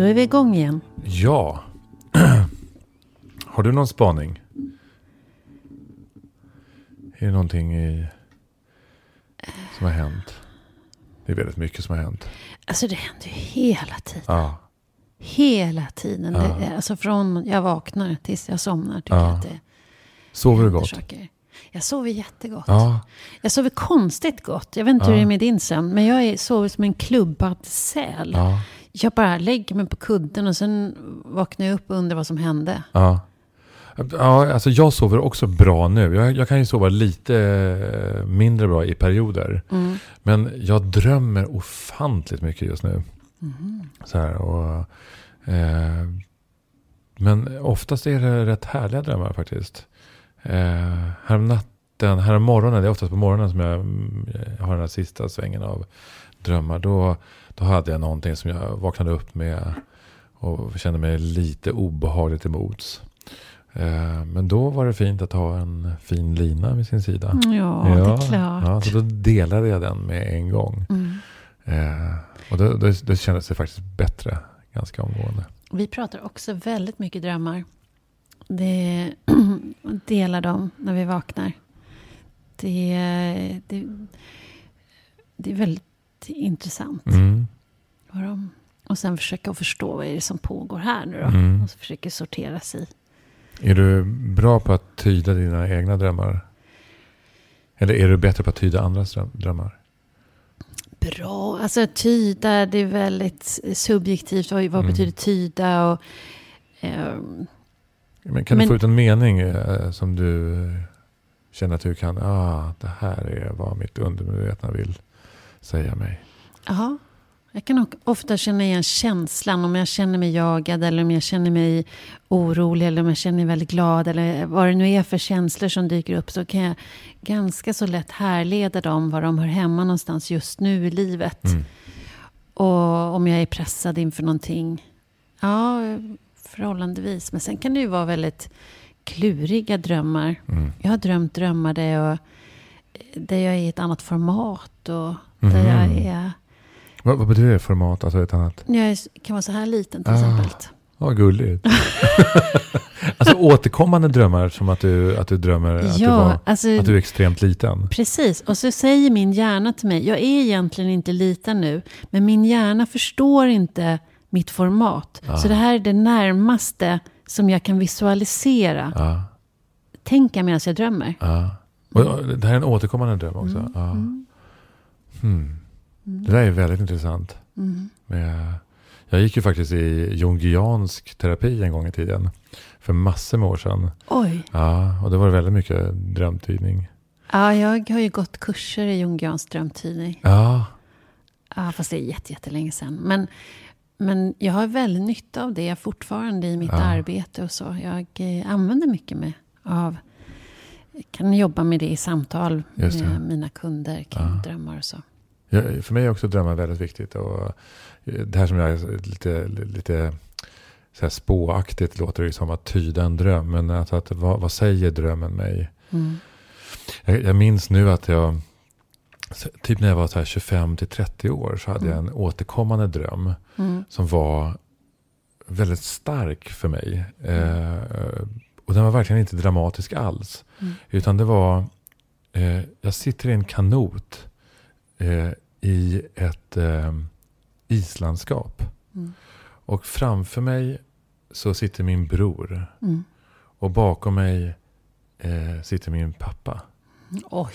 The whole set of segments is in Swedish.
Då är vi igång igen. Ja. Har du någon spaning? Är det någonting i, som har hänt? Det är väldigt mycket som har hänt. Alltså det händer ju hela tiden. Ja. Hela tiden. Ja. Det, alltså från jag vaknar tills jag somnar. Tycker Ja. att det Sover du gott? saker. Jag sover jättegott. Ja. Jag sover konstigt gott. Jag vet inte hur det är med din sömn. Men jag är, sover som en klubbad säl. Ja. Jag bara lägger mig på kudden och sen vaknar jag upp och undrar vad som hände. Ja. Ja, alltså jag sover också bra nu. Jag, jag kan ju sova lite eh, mindre bra i perioder. Mm. Men jag drömmer ofantligt mycket just nu. Mhm. Så här, och, eh, men oftast är det rätt härliga drömmar faktiskt. Eh, härom natten, härom morgonen, det är oftast på morgonen som jag mm, har den här sista svängen av drömmar. Då, då hade jag någonting som jag vaknade upp med och kände mig lite obehagligt emots. Eh, men då var det fint att ha en fin lina vid sin sida. Ja, det är klart. Ja, så då delade jag den med en gång. Mm. Eh, och då, då, då kändes det faktiskt bättre ganska omgående. Vi pratar också väldigt mycket drömmar. Det delar dem när vi vaknar. Det, det, det är väldigt intressant. Mm. Och sen försöka förstå vad är det som pågår här nu då. Mm. Och så försöker sortera sig. Är du bra på att tyda dina egna drömmar? Eller är du bättre på att tyda andras dröm- drömmar? Bra, alltså tyda det är väldigt subjektivt. Vad, vad Mm. betyder tyda? Och, ehm, Men kan Men- du få ut en mening eh, som du känner att du kan, ah, det här är vad mitt undermedvetna vill säga mig. Ja, jag kan ofta känna igen känslan. Om jag känner mig jagad eller om jag känner mig orolig eller om jag känner mig väldigt glad. Eller vad det nu är för känslor som dyker upp. Så kan jag ganska så lätt härleda dem var de hör hemma någonstans just nu i livet. Mm. Och om jag är pressad inför någonting. Ja, förhållandevis. Men sen kan det ju vara väldigt kluriga drömmar. Mm. Jag har drömt drömmar där jag, där jag är i ett annat format. Och där Mhm. jag är... Vad, vad betyder det format? Alltså ett annat? Jag kan vara så här liten till Ah. exempel. Ja, gulligt. alltså återkommande drömmar som att du, att du drömmer att, du var, alltså att du är extremt liten. precis. Och så säger min hjärna till mig, jag är egentligen inte liten nu, men min hjärna förstår inte mitt format. Ah. Så det här är det närmaste som jag kan visualisera. Ja, Tänka medan jag drömmer. ja. Och, det här är en återkommande dröm också. Mm, Ja. Mm, Hmm. Det där är väldigt intressant. mm. Med, jag gick ju faktiskt i jungiansk terapi en gång i tiden. För massor med år sedan. Oj. Ja, och det var väldigt mycket drömtydning. Ja, jag har ju gått kurser i jungiansk drömtydning. Ja, Ja, fast det är jätte, jättelänge sedan. Men, men jag har väldigt nytta av det fortfarande i mitt Ja. arbete och så. Jag eh, använder mycket med av... kan jobba med det i samtal med mina kunder kring Ja. drömmar och så. Jag, för mig är också drömmar väldigt viktigt. Och eh, det här som jag är lite, lite så här spåaktigt låter det som att tyda en dröm. Men alltså att, vad, vad säger drömmen mig? Mm. Jag, jag minns nu att jag, typ när jag var så här 25 till 30 år så hade jag Mm. en återkommande dröm. Mm. som var väldigt stark för mig. Eh, och den var verkligen inte dramatisk alls. Mm. Utan det var, eh, jag sitter i en kanot eh, i ett eh, islandskap. Mm. Och framför mig så sitter min bror. Mm. Och bakom mig eh, sitter min pappa. Oj.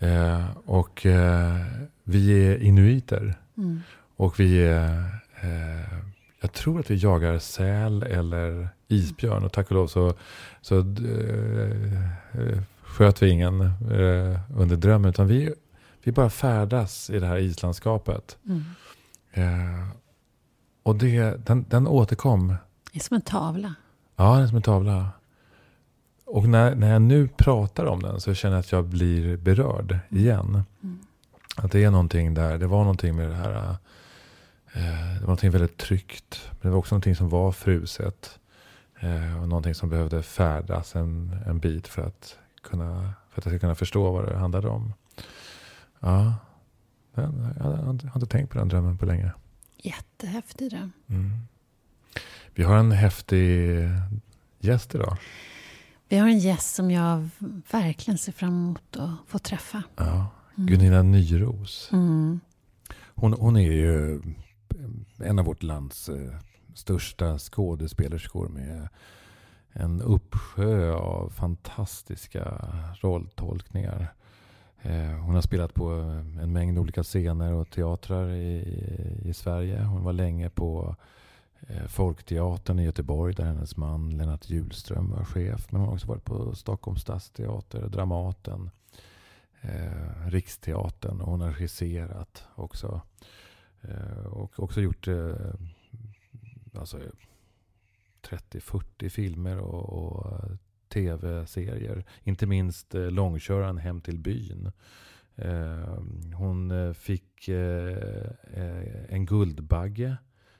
Eh, och eh, vi är inuiter. Mm. Och vi är, eh, jag tror att vi jagar säl eller isbjörn. Och tack och lov så, så eh, eh, sköt vi ingen under drömmen. Utan vi, vi bara färdas i det här islandskapet. Mm. Eh, och det, den, den återkom. Det är som en tavla. Ja, den är som en tavla. Och när, när jag nu pratar om den så känner jag att jag blir berörd igen. Mm. Att det är någonting där. Det var någonting med det här. Eh, det var någonting väldigt tryggt. Men det var också någonting som var fruset. Eh, och någonting som behövde färdas en, en bit för att, kunna, för att jag ska kunna förstå vad det handlade om. Ja, den, jag, har inte- tänkt på den drömmen på länge. Jättehäftig dröm. Mm. Vi har en häftig gäst idag. Vi har en gäst som jag verkligen ser fram emot att få träffa. Ja, Gunilla Nyros. Mm. Hon, hon är ju en av vårt lands eh, största skådespelerskor med en uppsjö av fantastiska rolltolkningar. Eh, hon har spelat på eh, en mängd olika scener och teatrar i, i Sverige. Hon var länge på eh, Folkteatern i Göteborg där hennes man Lennart Hjulström var chef. Men hon har också varit på Stockholms stadsteater, Dramaten, eh, Riksteatern och hon har regisserat också. Eh, och också gjort eh, alltså, 30-40 filmer och, och tv-serier. Inte minst eh, långköraren Hem till byn. Ehm, eh, hon fick eh, eh, en Guldbagge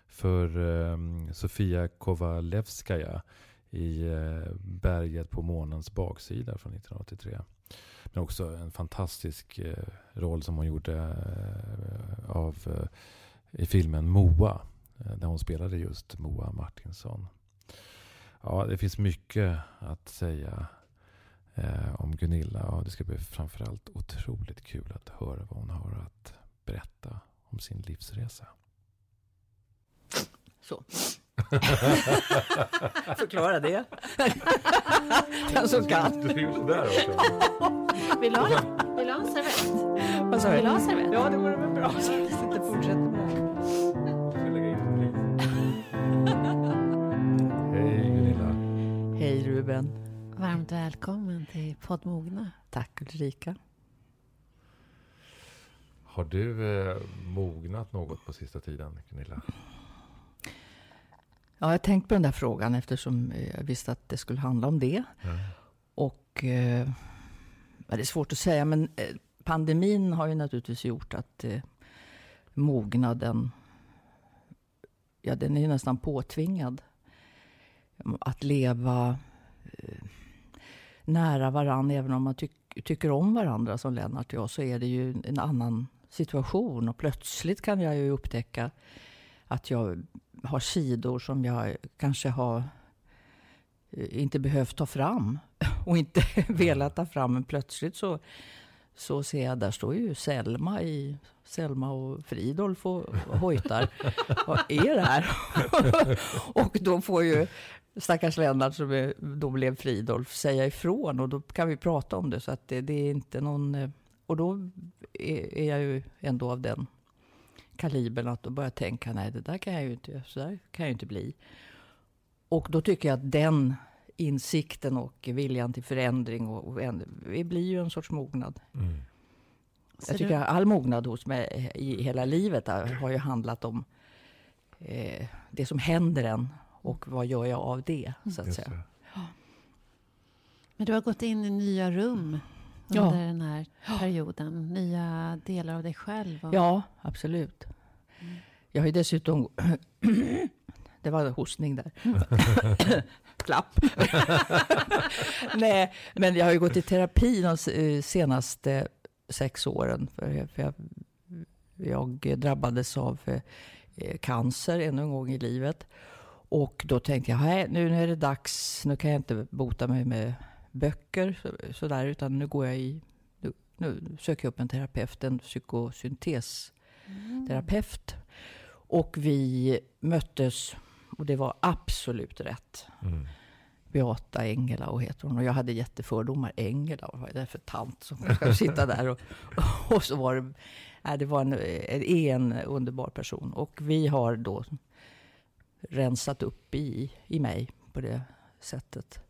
för eh, Sofia Kovalevskaja i eh, Berget på månens baksida från 1983. Men också en fantastisk eh, roll som hon gjorde av, i filmen Moa. Där hon spelade just Moa Martinsson. Ja, det finns mycket att säga eh, om Gunilla. Och det ska bli framförallt otroligt kul att höra vad hon har att berätta om sin livsresa. Så. Förklara det. Den som kan. Du gjorde sådär också. Vill du ha, en servett? Vad sa du? Vill du ha en servett? Ja, det vore väl bra. Så att fortsätter Ruben. Varmt välkommen till podd Mogna. Tack Ulrika. Har du eh, mognat något på sista tiden Gunilla? Ja, jag har tänkt på den där frågan eftersom jag visste att det skulle handla om det. Ja. Och eh, det är svårt att säga, men eh, pandemin har ju naturligtvis gjort att eh, mognaden, ja den är ju nästan påtvingad. Att leva eh, nära varandra, även om man tyck, tycker om varandra som Lennart och jag, så är det ju en annan situation. Och plötsligt kan jag ju upptäcka att jag har sidor som jag kanske har eh, inte behövt ta fram och inte velat ta fram. Men plötsligt så, så ser jag, där står ju Selma i Selma och Fridolf och hojtar. Vad är det här? och då får ju stackars Lennart som då blev Fridolf säga ifrån och då kan vi prata om det. Så att det, det är inte någon... eh, Och då är, jag ju ändå av den kalibern att då börjar jag tänka, nej det där kan jag ju inte, så där kan jag ju inte bli. Och då tycker jag att den insikten och viljan till förändring och, och det blir ju en sorts mognad. Mm. Jag tycker att all mognad hos mig i hela livet har har ju handlat om eh, det som händer en och vad gör jag av det, så att säga. det. Men du har gått in i nya rum Ja. under den här perioden. Nya delar av dig själv. Och, Ja, absolut. Jag har ju dessutom... det var en hostning där. Klapp. Nej, men jag har ju gått i terapi de eh, senaste sex åren. För jag, för jag, jag drabbades av eh, cancer ännu en gång i livet. Och då tänkte jag, nej, nu är det dags. Nu kan jag inte bota mig med böcker så- sådär, utan nu går jag i... Nu, nu söker jag upp en terapeut, en psykosyntesterapeut. Och vi möttes och det var absolut rätt. Mm. Beata Engela och heter hon. Och jag hade jättefördomar. Engela, vad är det för tant som ska sitta där? Och, och så var det, nej, det var en, en underbar person. Och vi har då rensat upp i, i mig på det sättet.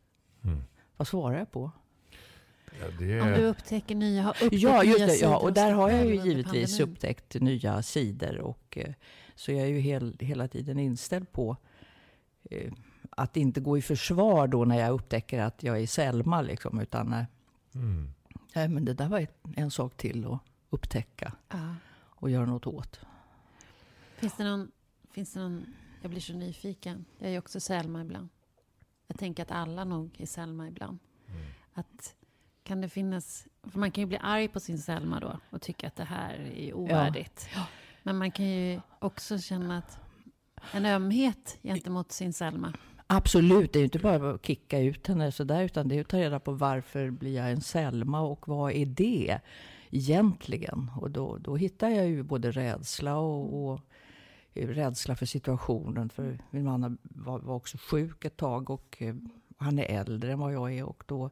Mm. Vad svarar jag på? Ja, det Om du upptäcker nya, har upptäckt Ja, just nya det. sidor Ja, och där har jag ju givetvis pandemin. upptäckt nya sidor. Och, eh, så jag är ju hel, hela tiden inställd på eh, att inte gå i försvar då när jag upptäcker att jag är Selma. Liksom, utan eh, mm. nej, men det där var ett, en sak till att upptäcka Ja. och göra något åt. Finns det någon... Finns det någon jag blir så nyfiken. Jag är också Selma ibland. Jag tänker att alla nog är Selma ibland. Mm. Att kan det finnas... För man kan ju bli arg på sin Selma då och tycka att det här är ovärdigt. Men man kan ju också känna att en ömhet gentemot sin Selma. Absolut, det är ju inte bara att kicka ut henne sådär, utan det är att ta reda på varför blir jag en Selma och vad är det egentligen? Och då, då hittar jag ju både rädsla och, och rädsla för situationen. För min man var, var också sjuk ett tag och eh, han är äldre än vad jag är. Och då,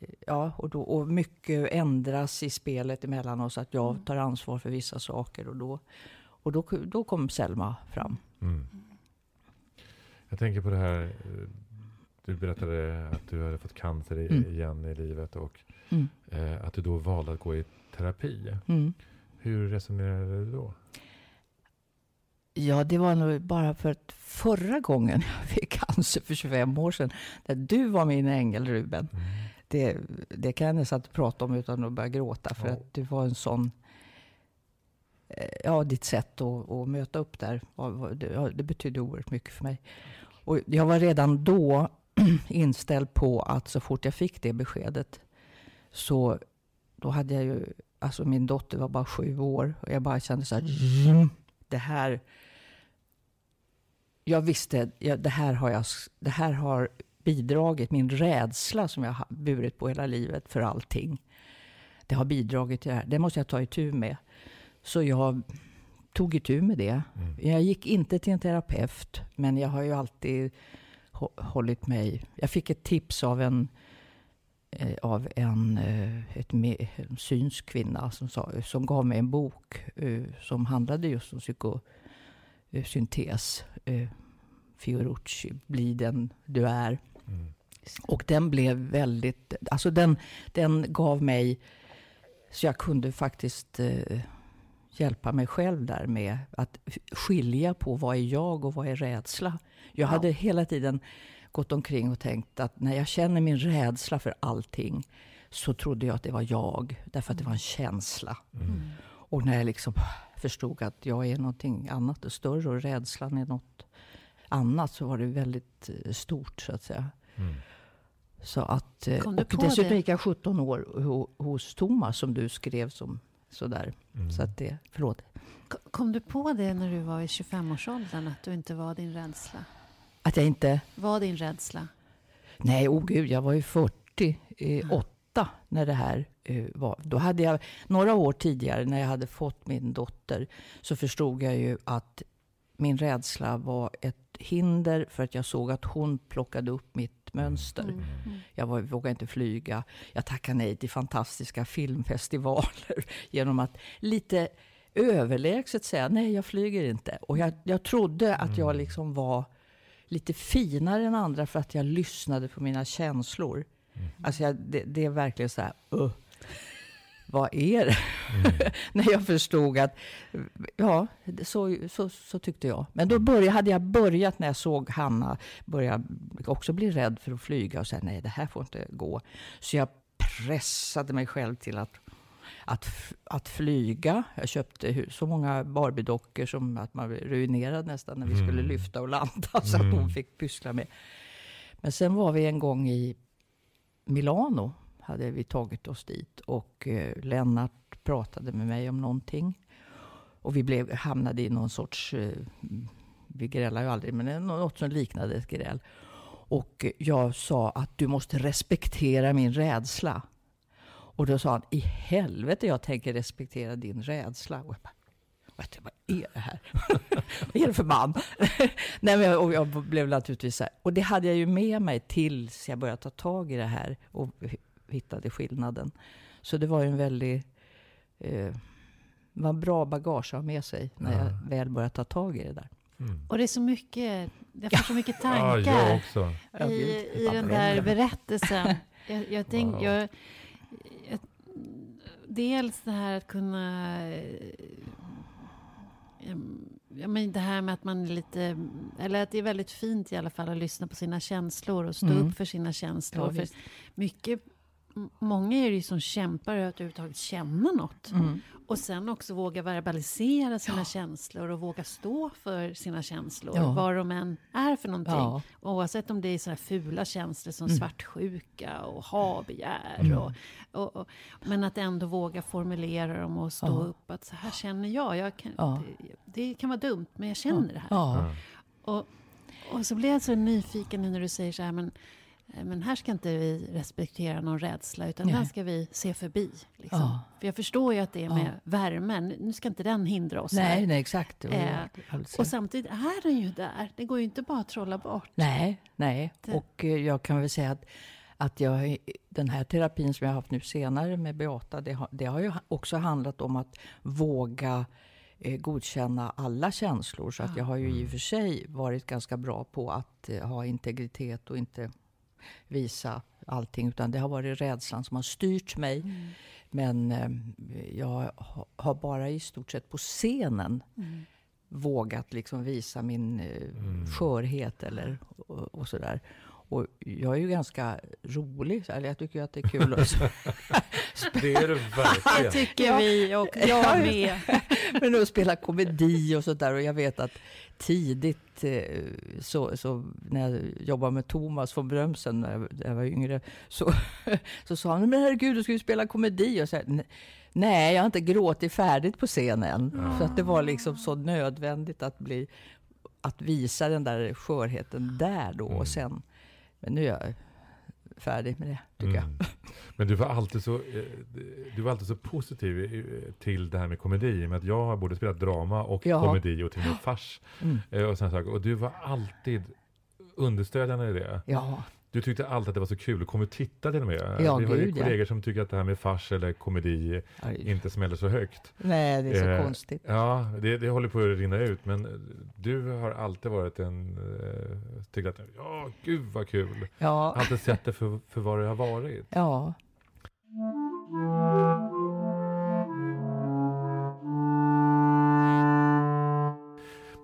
eh, ja, och, då, och mycket ändras i spelet emellan oss. Att jag tar ansvar för vissa saker. Och då, och då, då kom Selma fram. Mm. Jag tänker på det här. Eh, du berättade att du hade fått cancer mm. igen i livet. Och mm. eh, att du då valde att gå i terapi. Mm. Hur resonerade du då? Ja, det var nog bara för att förra gången jag fick cancer för 25 år sedan. Där du var min ängel Ruben. Mm. Det, det kan jag nästan inte prata om utan att börja gråta. För oh. att du var en sån... Eh, ja, ditt sätt att, att möta upp där. Det, det betydde oerhört mycket för mig. Och jag var redan då inställd på att så fort jag fick det beskedet. Så då hade jag ju... Alltså min dotter var bara sju år. Och jag bara kände så här det här... Jag visste, ja, det, här har jag, det här har bidragit, min rädsla som jag har burit på hela livet för allting. Det har bidragit till det här. Det måste jag ta itu med. Så jag tog itu med det. Mm. Jag gick inte till en terapeut, men jag har ju alltid hållit mig... Jag fick ett tips av en, av en, eh, ett, en synsk kvinna som, sa, som gav mig en bok eh, som handlade just om psykosyntes. Fiorucci, Bli den du är. Mm. Och den blev väldigt, alltså den, den gav mig, så jag kunde faktiskt eh, hjälpa mig själv där med att skilja på vad är jag och vad är rädsla. Jag ja. hade hela tiden gått omkring och tänkt att när jag känner min rädsla för allting så trodde jag att det var jag, därför att det var en känsla. Mm. Och när jag liksom förstod att jag är någonting annat och större och rädslan är något annat så var det väldigt eh, stort så att säga. Mm. Så att, eh, och dessutom gick jag 17 år hos Thomas som du skrev som sådär. Mm. Så att det, förlåt. Kom du på det när du var i 25-årsåldern att du inte var din rädsla? Att jag inte... Var din rädsla? Nej, oh gud, jag var ju 48 mm. när det här uh, var. Då hade jag, några år tidigare när jag hade fått min dotter, så förstod jag ju att min rädsla var ett hinder för att jag såg att hon plockade upp mitt mönster. Mm. Mm. Jag var, vågade inte flyga. Jag tackade nej till fantastiska filmfestivaler genom att lite överlägset säga nej, jag flyger inte. Och jag, jag trodde att jag mm. liksom var lite finare än andra för att jag lyssnade på mina känslor. Mm. Alltså jag, det, det, är verkligen så här, uh, vad är det? Mm. När jag förstod att, ja, så, så, så, tyckte jag. Men då började, hade jag börjat när jag såg Hanna börja också bli rädd för att flyga och säga nej, det här får inte gå. Så jag pressade mig själv till att att, att flyga. Jag köpte så många Barbie-dockor som att man blev ruinerad nästan när vi skulle mm. lyfta och landa. Så att hon mm. fick pyssla med. Men sen var vi en gång i Milano. Hade vi tagit oss dit. Och eh, Lennart pratade med mig om någonting. Och vi blev, hamnade i någon sorts... Eh, vi grälar ju aldrig, men något som liknade ett gräl. Och jag sa att du måste respektera min rädsla. Och då sa han, i helvete jag tänker respektera din rädsla. Och jag bara, vad är det här? vad är det för man? Nej, men, och jag blev naturligtvis så här. Och det hade jag ju med mig tills jag började ta tag i det här och hittade skillnaden. Så det var ju en väldigt... Eh, var bra bagage att ha med sig när ja. jag väl började ta tag i det där. Mm. Och det är så mycket, jag får så mycket tankar ja, i, i den där berättelsen. Jag, jag, tänk, wow. jag, dels det här att kunna... Ja, men det här med att man är lite... Eller att det är väldigt fint i alla fall att lyssna på sina känslor och stå mm. upp för sina känslor. Ja, för mycket många är det ju som kämpar att överhuvudtaget känna något. Mm. Och sen också våga verbalisera sina känslor och våga stå för sina känslor. Ja. Vad de än är för någonting. Ja. Oavsett om det är sådana fula känslor som Mm. svartsjuka och ha-begär. Och, och, och, men att ändå våga formulera dem och stå Ja. upp att så här känner jag. jag kan, Ja. det, det kan vara dumt men jag känner det här. Ja. Och, och så blev jag så nyfiken nu när du säger så här, men, men här ska inte vi respektera någon rädsla, utan Nej. den ska vi se förbi. Liksom. Ja. För jag förstår ju att det är med Ja. värmen, nu ska inte den hindra oss Nej, här. nej, exakt. Eh, alldeles Och samtidigt är den ju där, det går ju inte bara att trolla bort. Nej, nej. Det- Och eh, jag kan väl säga att, att jag, den här terapin som jag har haft nu senare med Beata, det har, det har ju också handlat om att våga eh, godkänna alla känslor. Så att jag har ju i och för sig varit ganska bra på att eh, ha integritet och inte visa allting. Utan det har varit rädslan som har styrt mig. Men eh, jag ha- har bara i stort sett på scenen vågat liksom visa min eh, skörhet eller och, och sådär. Och jag är ju ganska rolig, eller jag tycker ju att det är kul att Det är du Det verkligen. tycker Ja. vi och Ja, jag med. Men att spela komedi och sådär. Och jag vet att tidigt, eh, så, så när jag jobbade med Thomas von Brömsen när jag, när jag var yngre, så, så sa han, men herregud, du ska ju spela komedi. Och så här, "Nej, jag har inte gråtit färdigt på scenen. Så att det var liksom så nödvändigt att bli, att visa den där skörheten där då. Mm. Och sen, men nu är jag färdig med det, tycker Mm. Men du var alltid så, eh, du var alltid så positiv till det här med komedi. Med att jag har både spelat drama och Ja. komedi och till och med fars. jag. Mm. eh, Och, såna saker. och du var alltid understödjande i det. Ja, Du tyckte alltid att det var så kul. Och tittade till och med. Ja, Vi har ju gud, ja. kollegor som tycker att det här med fars eller komedi Aj. inte smäller så högt. nej det är så Eh, konstigt. Ja, det, det håller på att rinna ut. Men du har alltid varit en... Uh, tyckt att, ja, gud vad kul. Ja, Alltid sett det för, för vad det har varit. ja.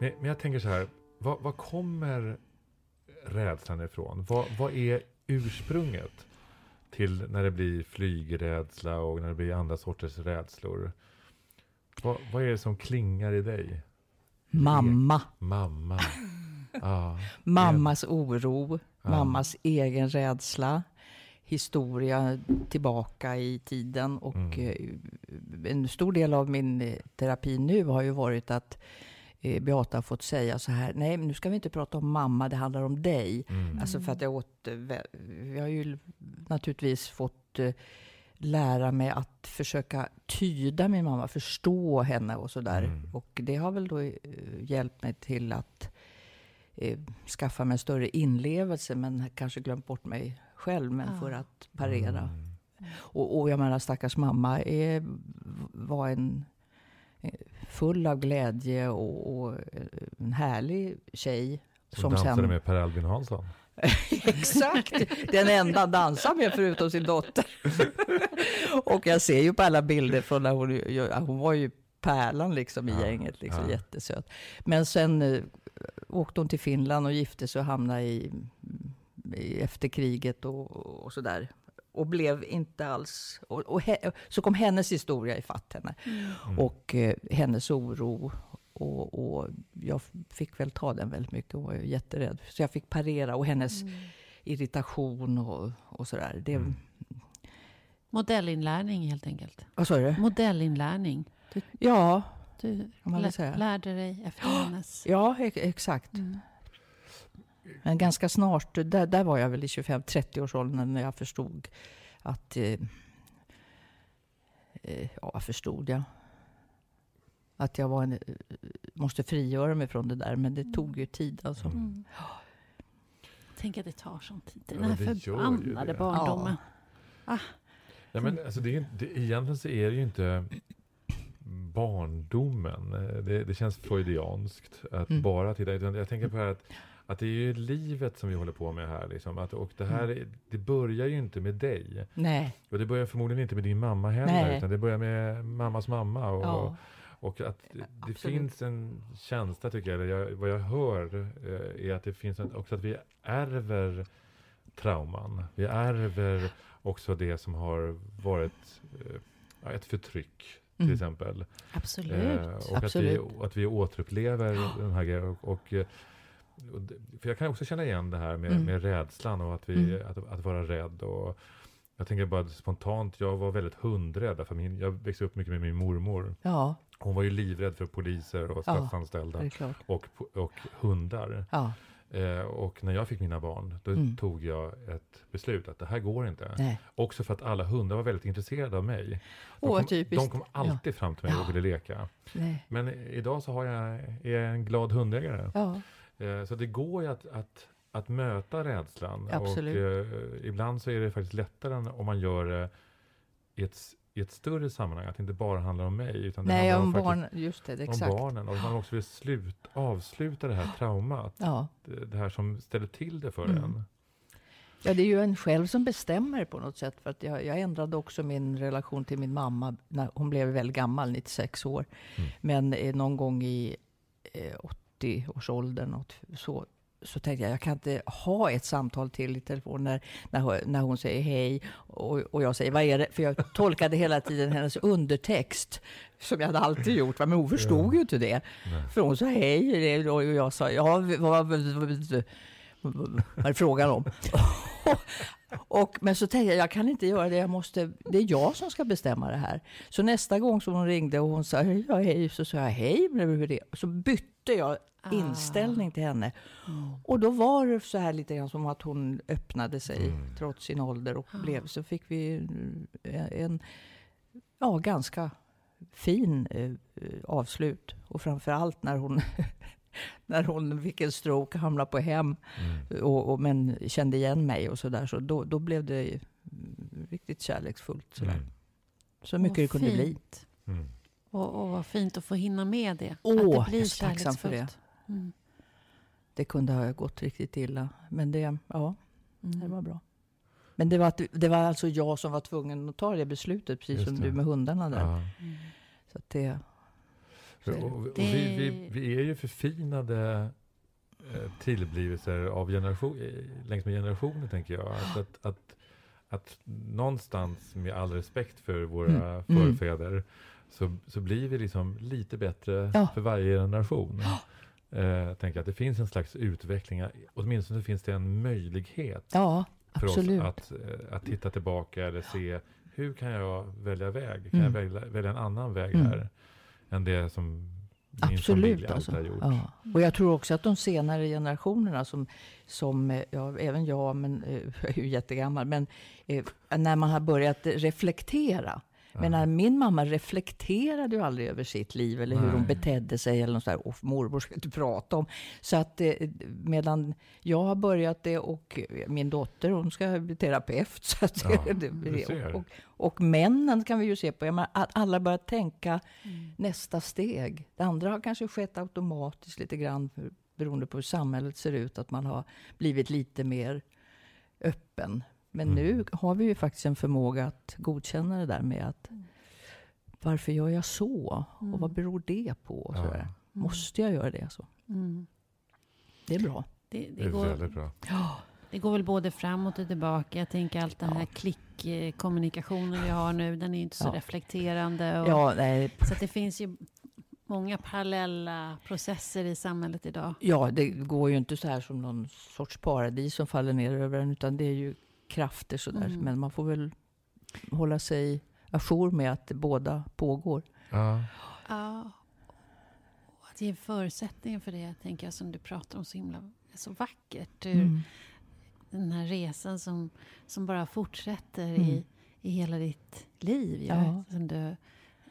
Men, men jag tänker så här, vad, vad kommer rädslan ifrån? Vad, vad är ursprunget till när det blir flygrädsla och när det blir andra sorters rädslor? Vad, vad är det som klingar i dig? Mamma. Mamma. Ja, Mammas oro, Ja. mammas egen rädsla, historia tillbaka i tiden. Och Mm. eh, en stor del av min eh, terapi nu har ju varit att eh, Beata har fått säga så här, nej men nu ska vi inte prata om mamma, det handlar om dig. mm. Alltså för att jag åt, vi har ju naturligtvis fått eh, lära mig att försöka tyda min mamma, förstå henne och sådär. Mm. Och det har väl då eh, hjälpt mig till att eh, skaffa mig en större inlevelse, men kanske glömt bort mig själv, men Ja. för att parera. Mm. Och, och jag menar, stackars mamma är, var en eh, full av glädje och, och eh, en härlig tjej. Som, dansade med Per Albin Hansson. Exakt! Den enda dansar med förutom sin dotter. och jag ser ju på alla bilder från när hon, hon var ju pärlan liksom i Ja, gänget, liksom, ja. jättesöt. Men sen eh, åkte hon till Finland och gifte sig och hamnade i, i efter kriget och, och sådär. Och blev inte alls... Och, och he, så kom hennes historia i fatt henne. Mm. Och eh, hennes oro. Och, och jag fick väl ta den väldigt mycket och var ju jätterädd. Så jag fick parera och hennes irritation och, och sådär. Det, Mm. Modellinlärning helt enkelt. Vad sa du? Modellinlärning. Du, Ja, du Kan man väl lä- säga. lärde dig efter hennes... ja ex- exakt. Mm. Men ganska snart, där, där var jag väl i 25-30-årsåldern när jag förstod att... Eh, eh, ja, vad förstod jag? Att jag var en, eh, måste frigöra mig från det där, men det tog ju tid alltså. Mm. Mm. Tänk att det tar sån tid. Den Ja, här förbannade det. barndomen. Ja, men alltså det är, ju inte- det, egentligen så är det ju inte barndomen. Det, det känns freudianskt att Mm. bara titta. Jag tänker på det här att, att det är ju livet som vi håller på med här. Liksom. Att, och det här är- det börjar ju inte med dig. Nej, Och det börjar förmodligen inte med din mamma heller. Nej. Utan det börjar med mammas mamma. Och, ja. och att det, Absolut. finns en känsla tycker jag, eller jag, vad jag hör, eh, är att det finns en, också att vi ärver trauman. Vi ärver också det som har varit eh, ett förtryck till Mm. exempel. Absolut. Eh, och Absolut. Att, vi, att vi återupplever den här grejen. Och, och, eh, för jag kan också känna igen det här med, Mm. med rädslan och att, vi, Mm. att, att vara rädd. Och jag tänker bara spontant, jag var väldigt hundrädd. För min, jag växte upp mycket med min mormor. Ja, Hon var ju livrädd för poliser och Ja, statsanställda. klart. och, och hundar. Ja, Eh, och när jag fick mina barn, då Mm. tog jag ett beslut att det här går inte. nej. Också för att alla hundar var väldigt intresserade av mig. De Åh, kom, typiskt. de kom alltid fram till mig och Ja. ville leka. nej. Men idag så har jag, är jag en glad hundägare. Ja, så det går ju att, att, att möta rädslan. Absolut. Och eh, ibland så är det faktiskt lättare än om man gör det i ett, i ett större sammanhang. Att det inte bara handlar om mig. Utan det nej, handlar om faktiskt barn, just det, om exakt. barnen. Och man också vill slut, avsluta det här traumat. Ja. Det, det här som ställer till det för Mm. en. ja, det är ju en själv som bestämmer på något sätt. För att jag, jag ändrade också min relation till min mamma. När hon blev väldigt gammal, 96 år. Mm. Men eh, någon gång i eh, 80-årsåldern något, så, så tänkte jag, jag kan inte ha ett samtal till i telefon när, när, när hon säger hej och, och jag säger vad är det? För jag tolkade hela tiden hennes undertext som jag hade alltid gjort, va? men hon förstod ju inte det. Nej. För hon sa hej och jag sa ja, vad, vad, vad, vad, är frågan om? Och, men så tänkte jag, jag kan inte göra det, jag måste, det är jag som ska bestämma det här. Så nästa gång som hon ringde och hon sa ja, hej, så sa jag hej, det? Så bytte jag Ah. inställning till henne. Och då var det så här lite grann som att hon öppnade sig Mm. trots sin ålder och Ah. blev, så fick vi en, en ja, ganska fin eh, eh, avslut. Och framförallt när hon, när hon fick en stroke, hamnade på hem, Mm. och, och, men kände igen mig och sådär. Så då, då blev det mm, riktigt kärleksfullt. Sådär. Mm. Så mycket det kunde bli. fint. Mm. Och, och vad fint att få hinna med det. Åh, att jag det blir är så tacksam för kärleksfullt. Mm. Det kunde ha gått riktigt illa. Men det, ja, det Mm. var bra. Men det var, att- det var alltså jag som var tvungen att ta det beslutet, precis Just som det. du med hundarna där. Ja. Mm. Så att det, så Och, det. och Det- vi, vi, vi är ju förfinade eh, tillblivelser av generation, eh, längs med generationer tänker jag. Att, att, att, att någonstans med all respekt för våra Mm. förfäder så, så blir vi liksom lite bättre Ja. för varje generation. Eh, tänker att det finns en slags utveckling, åtminstone finns det en möjlighet ja, för absolut. oss att, eh, att titta tillbaka eller se hur kan jag välja väg? Kan Mm. jag välja, välja en annan väg Mm. här än det som min familj Absolut. alltid Alltså. har gjort? Ja. Och jag tror också att de senare generationerna, som, som eh, ja, även jag, men eh, jag är ju jättegammal, men när man har börjat reflektera. Men när min mamma reflekterade ju aldrig över sitt liv eller hur Nej. hon betedde sig eller något sådär. Och mormor ska inte prata om. Så att eh, medan jag har börjat det och min dotter hon ska bli terapeut. Så att Ja, det, och, och männen kan vi ju se på. Jag menar, att alla börjar tänka Mm. nästa steg. Det andra har kanske skett automatiskt lite grann beroende på hur samhället ser ut. Att man har blivit lite mer öppen. Men Mm. nu har vi ju faktiskt en förmåga att godkänna det där med att varför gör jag så? Mm. Och vad beror det på? Ja. sådär. Måste jag göra det? Så? Mm. Det är bra. Det, Det det, är går, väldigt bra. det går väl både framåt och tillbaka. Jag tänker allt den här klickkommunikationen vi har nu, den är ju inte så Ja. reflekterande. Och, Ja, nej, Så att det finns ju många parallella processer i samhället idag. ja, det går ju inte så här som någon sorts paradis som faller ner över en. Utan det är ju krafter sådär. Mm. Men man får väl hålla sig ajour med att båda pågår. Ja. Ja. Och att ge förutsättningar för det, tänker jag, som du pratar om så himla så vackert. Hur Mm. Den här resan som, som bara fortsätter Mm. i, i hela ditt liv. Ja. Som du,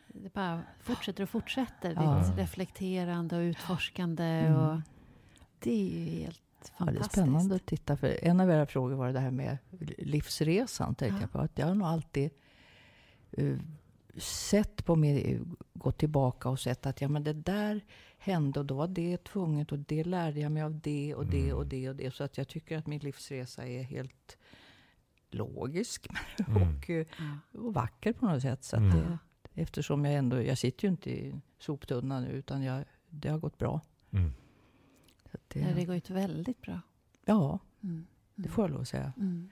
det bara fortsätter och fortsätter. Ja. Ditt reflekterande och utforskande. Mm. Och det är ju helt Ja, det är fantastiskt. spännande att titta. För en av era frågor var det här med livsresan. Tänkte Ja. jag på. Att jag har nog alltid eh, sett på mig, gått tillbaka och sett att ja, men det där hände och då var det tvunget och det lärde jag mig av det och det Mm. och det och det. Så att jag tycker att min livsresa är helt logisk Mm. och, eh, och vacker på något sätt. Så att Mm. det, eftersom jag ändå, jag sitter ju inte i soptunnan nu utan jag, det har gått bra. Mm. Det, det går ju väldigt bra. ja, Mm. Det får jag lov att säga. Mm.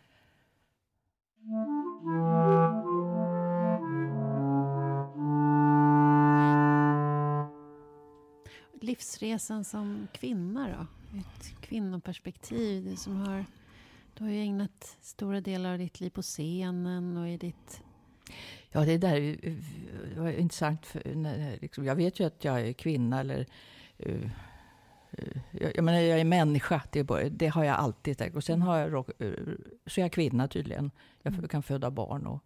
Livsresan som kvinna då? Ett kvinnoperspektiv. Du, som har, du har ju ägnat stora delar av ditt liv på scenen och i ditt... Ja, det där var intressant. För, när, liksom, jag vet ju att jag är kvinna eller... Uh, jag, jag menar, jag är människa. Det, det har jag alltid tänkt. Och sen har jag, uh, så är jag kvinna tydligen. Jag mm. kan föda barn. Och,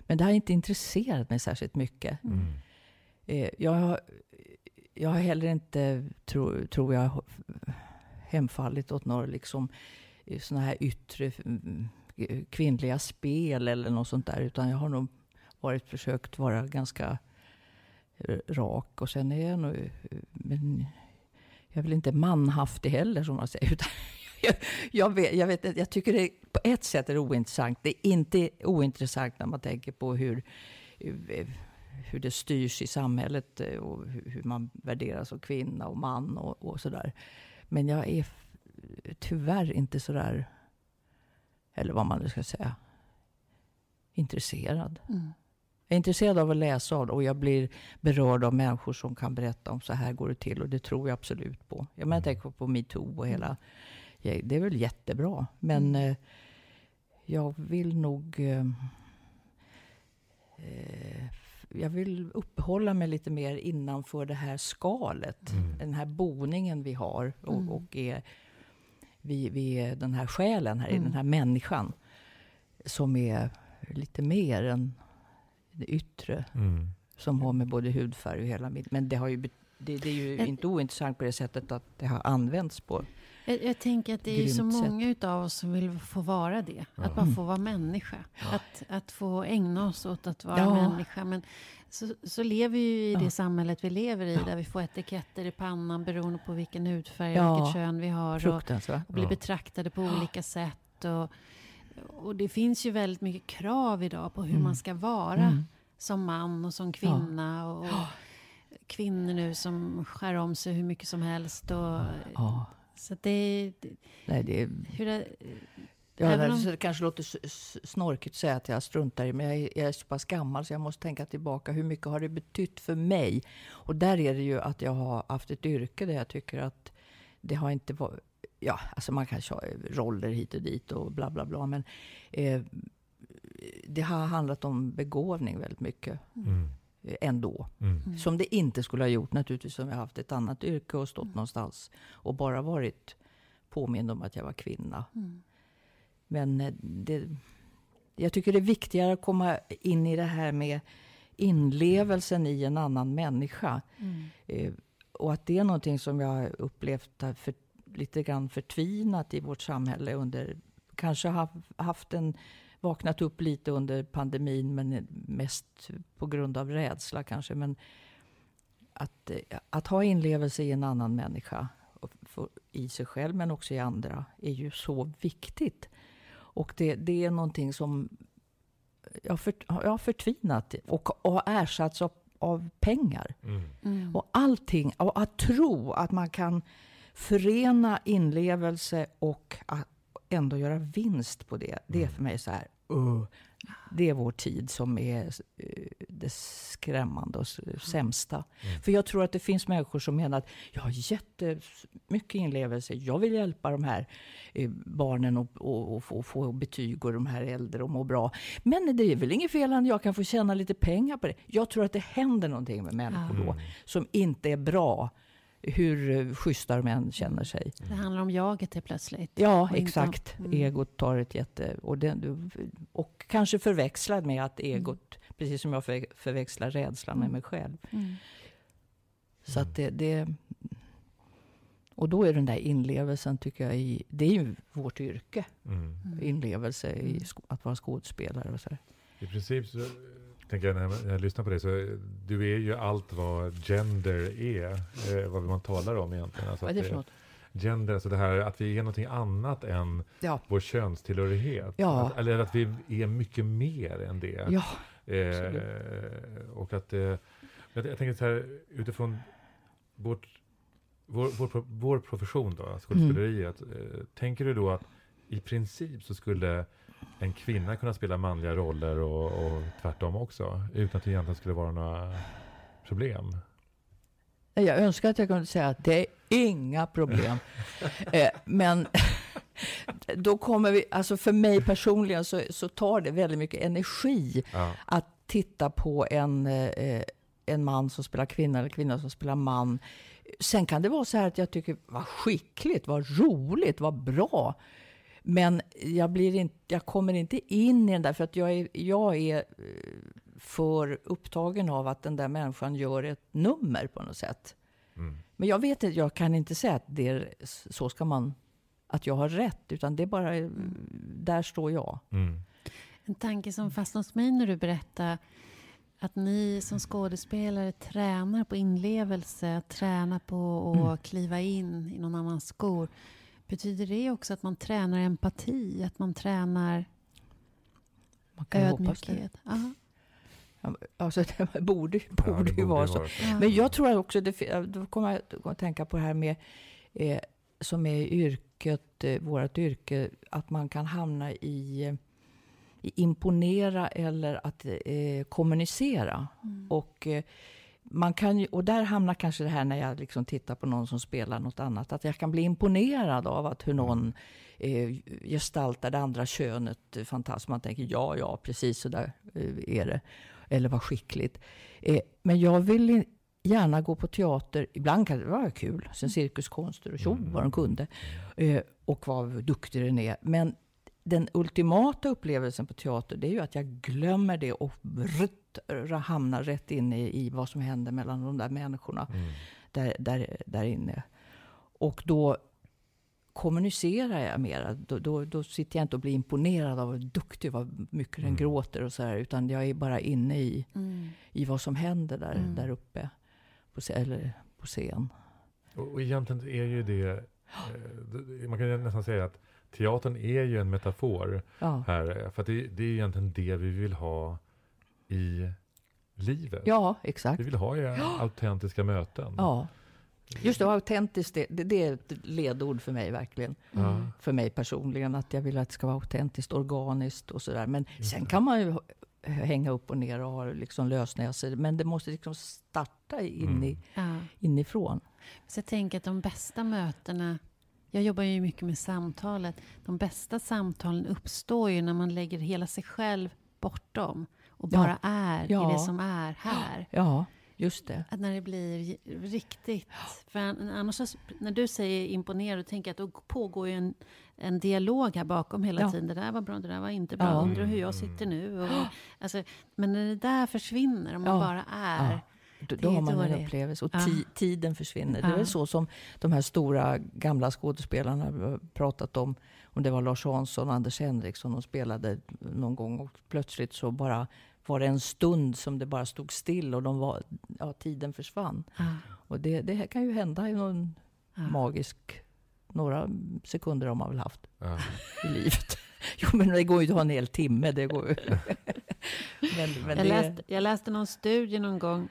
men det har inte intresserat mig särskilt mycket. Mm. Jag har jag har heller inte, tror tro jag, hemfallit åt några liksom, såna här yttre mm, kvinnliga spel eller något sånt där. Utan jag har nog varit försökt vara ganska rak. Och sen är jag nog, men jag är väl inte manhaftig heller som man säger. Utan jag, jag, vet, jag, vet, jag tycker det på ett sätt är ointressant. Det är inte ointressant när man tänker på hur hur det styrs i samhället eh, och hur man värderas som kvinna och man och, och sådär. Men jag är tyvärr inte sådär, eller vad man nu ska säga, intresserad. Mm. Jag är intresserad av att läsa av det och jag blir berörd av människor som kan berätta om så här går det till. Och det tror jag absolut på. Jag, menar, jag tänker på metoo och hela... Det är väl jättebra. Men mm. eh, jag vill nog... Eh, eh jag vill uppehålla mig lite mer innanför det här skalet. Mm. Den här boningen vi har. Och, mm. och är, vi, vi är den här själen här, mm. den här människan. Som är lite mer än det yttre. Mm. Som har med både hudfärg och hela mitt. Men det, har ju, det, det är ju jag, inte ointressant på det sättet att det har använts på jag, jag tänker att det är så många utav oss som vill få vara det. Ja. Att bara få vara människa. Ja. Att, att få ägna oss åt att vara ja. människa. Men så, så lever vi ju i det samhället vi lever i. Där vi får etiketter i pannan beroende på vilken hudfärg och vilket kön vi har. Och, och blir betraktade på olika sätt. Och, och det finns ju väldigt mycket krav idag på hur mm. man ska vara. Mm. Som man och som kvinna. Och, och kvinnor nu som skär om sig hur mycket som helst. Och, så det... Nej, det... Hur det Ja, om... Det kanske låter snorkigt att säga att jag struntar i men jag är, jag är så pass gammal så jag måste tänka tillbaka. Hur mycket har det betytt för mig? Och där är det ju att jag har haft ett yrke där jag tycker att det har inte varit... Ja, alltså man kan köra roller hit och dit och bla bla bla. Men eh, det har handlat om begåvning väldigt mycket. Mm. Eh, ändå. Mm. Som det inte skulle ha gjort naturligtvis om jag haft ett annat yrke och stått mm. någonstans. Och bara varit påmind om att jag var kvinna. Mm. Men eh, det, jag tycker det är viktigare att komma in i det här med inlevelsen i en annan människa. Mm. Eh, och att det är någonting som jag har upplevt för, lite grann förtvinat i vårt samhälle under, kanske har haft en vaknat upp lite under pandemin, men mest på grund av rädsla kanske. Men att, eh, att ha inlevelse i en annan människa, i sig själv men också i andra, är ju så viktigt. Och det, det är någonting som jag, för, jag har förtvinat och har ersatts av, av pengar. Mm. Mm. Och allting, och att tro att man kan förena inlevelse och att ändå göra vinst på det. Det är mm. för mig så här, uh, det är vår tid som är uh, det skrämmande och sämsta. Mm. För jag tror att det finns människor som menar att jag har jättemycket inlevelse. Jag vill hjälpa de här uh, barnen och, och, och, få, få betyg och de här äldre och må bra. Men det är väl inget fel att jag kan få tjäna lite pengar på det. Jag tror att det händer någonting med människor mm. då som inte är bra hur schyssta de än känner sig. Det handlar om jaget helt plötsligt. Ja, exakt. mm. Egot tar ett jätte... Och, det, och kanske förväxlad med att egot, mm. precis som jag för, förväxlar rädslan med mig själv. Mm. Så att det, det... Och då är den där inlevelsen, tycker jag, i, det är ju vårt yrke. Mm. Inlevelse i att vara skådespelare och så. Här. I princip så tänker jag när jag lyssnar på dig, så du är ju allt vad gender är, eh, vad man talar om egentligen. Alltså vad är det för något? Gender, alltså det här att vi är någonting annat än ja. vår könstillhörighet. Ja. Att, eller att vi är mycket mer än det. Ja, eh, och att eh, jag, jag tänker så här, utifrån vårt, vår, vår, vår profession då, skådespeleriet. Mm. Tänker du då att i princip så skulle en kvinna kunna spela manliga roller och, och tvärtom också. Utan att det egentligen skulle vara några problem. Jag önskar att jag kunde säga att det är inga problem. eh, men då kommer vi, alltså för mig personligen så, så tar det väldigt mycket energi Ja. att titta på en, eh, en man som spelar kvinna eller kvinna som spelar man. Sen kan det vara så här att jag tycker, vad skickligt, vad roligt, vad bra. Men jag, blir inte, jag kommer inte in i den där, för att jag är, jag är eh, för upptagen av att den där människan gör ett nummer på något sätt. Mm. Men jag vet inte, jag kan inte säga att det är, så ska man, att jag har rätt, utan det är bara, eh, där står jag. Mm. En tanke som fastnade hos mig när du berättade att ni som skådespelare tränar på inlevelse, tränar på att Mm. kliva in i någon annans skor. Betyder det också att man tränar empati, att man tränar Man kan ödmjukhet? Ja. Ja, Alltså, det borde, Ja, borde det ju vara så. Ja. Men jag tror också, det, då kommer jag att tänka på det här med, eh, som är yrket, eh, vårt yrke, att man kan hamna i, i imponera eller att eh, kommunicera. Och, eh, man kan ju, och där hamnar kanske det här när jag liksom tittar på någon som spelar något annat, att jag kan bli imponerad av att hur någon eh, gestaltar det andra könet eh, fantastiskt. Man tänker ja, ja, precis så där eh, är det. Eller vad skickligt. Eh, men jag vill gärna gå på teater. Ibland kan det vara kul. Sen cirkuskonster och tjo vad de kunde. Eh, och vad duktig den är. Men den ultimata upplevelsen på teater, det är ju att jag glömmer det och rutt, hamnar rätt in i, i vad som händer mellan de där människorna Mm. där, där, där inne. Och då kommunicerar jag mera. Då, då, då sitter jag inte och blir imponerad av hur duktig, vad mycket den Mm. gråter och så här. Utan jag är bara inne i, Mm. i vad som händer där, Mm. där uppe på, scen- eller på scen. Och, och egentligen är ju det, eh, det- man kan ju nästan säga att teatern är ju en metafor Ja, här. För att det, det är egentligen det vi vill ha i livet. ja exakt. Vi vill ha ju autentiska möten. Ja. Just det, autentiskt, det, det, är ett ledord för mig verkligen. Ja. För mig personligen, att jag vill att det ska vara autentiskt, organiskt och sådär. Men Just sen det. kan man ju hänga upp och ner och ha liksom lösnäsor. Men det måste liksom starta in i, Mm. Ja. inifrån. Så jag tänker att de bästa mötena, jag jobbar ju mycket med samtalet, de bästa samtalen uppstår ju när man lägger hela sig själv bortom och Ja. bara är Ja. i det som är här. Ja, just det. Att när det blir riktigt, för annars när du säger imponerad, då tänker jag att då pågår ju en, en dialog här bakom hela Ja. tiden. Det där var bra, det där var inte bra, Ja. undrar hur jag sitter nu. Och, alltså, men när det där försvinner, om man Ja. bara är. Ja. Då, har man då en upplevelse och Ja. ti, tiden försvinner. Det är Ja. väl så som de här stora gamla skådespelarna har pratat om. Om det var Lars Hansson och Anders Henriksson de spelade någon gång och plötsligt så bara var det en stund som det bara stod still och de var, ja, tiden försvann. Ja. Och det, det här kan ju hända i någon Ja. magisk, några sekunder har man väl haft Ja. i livet. Jo men det går ju inte att ha en hel timme. Det går ju. men, men jag, det, läste, jag läste någon studie någon gång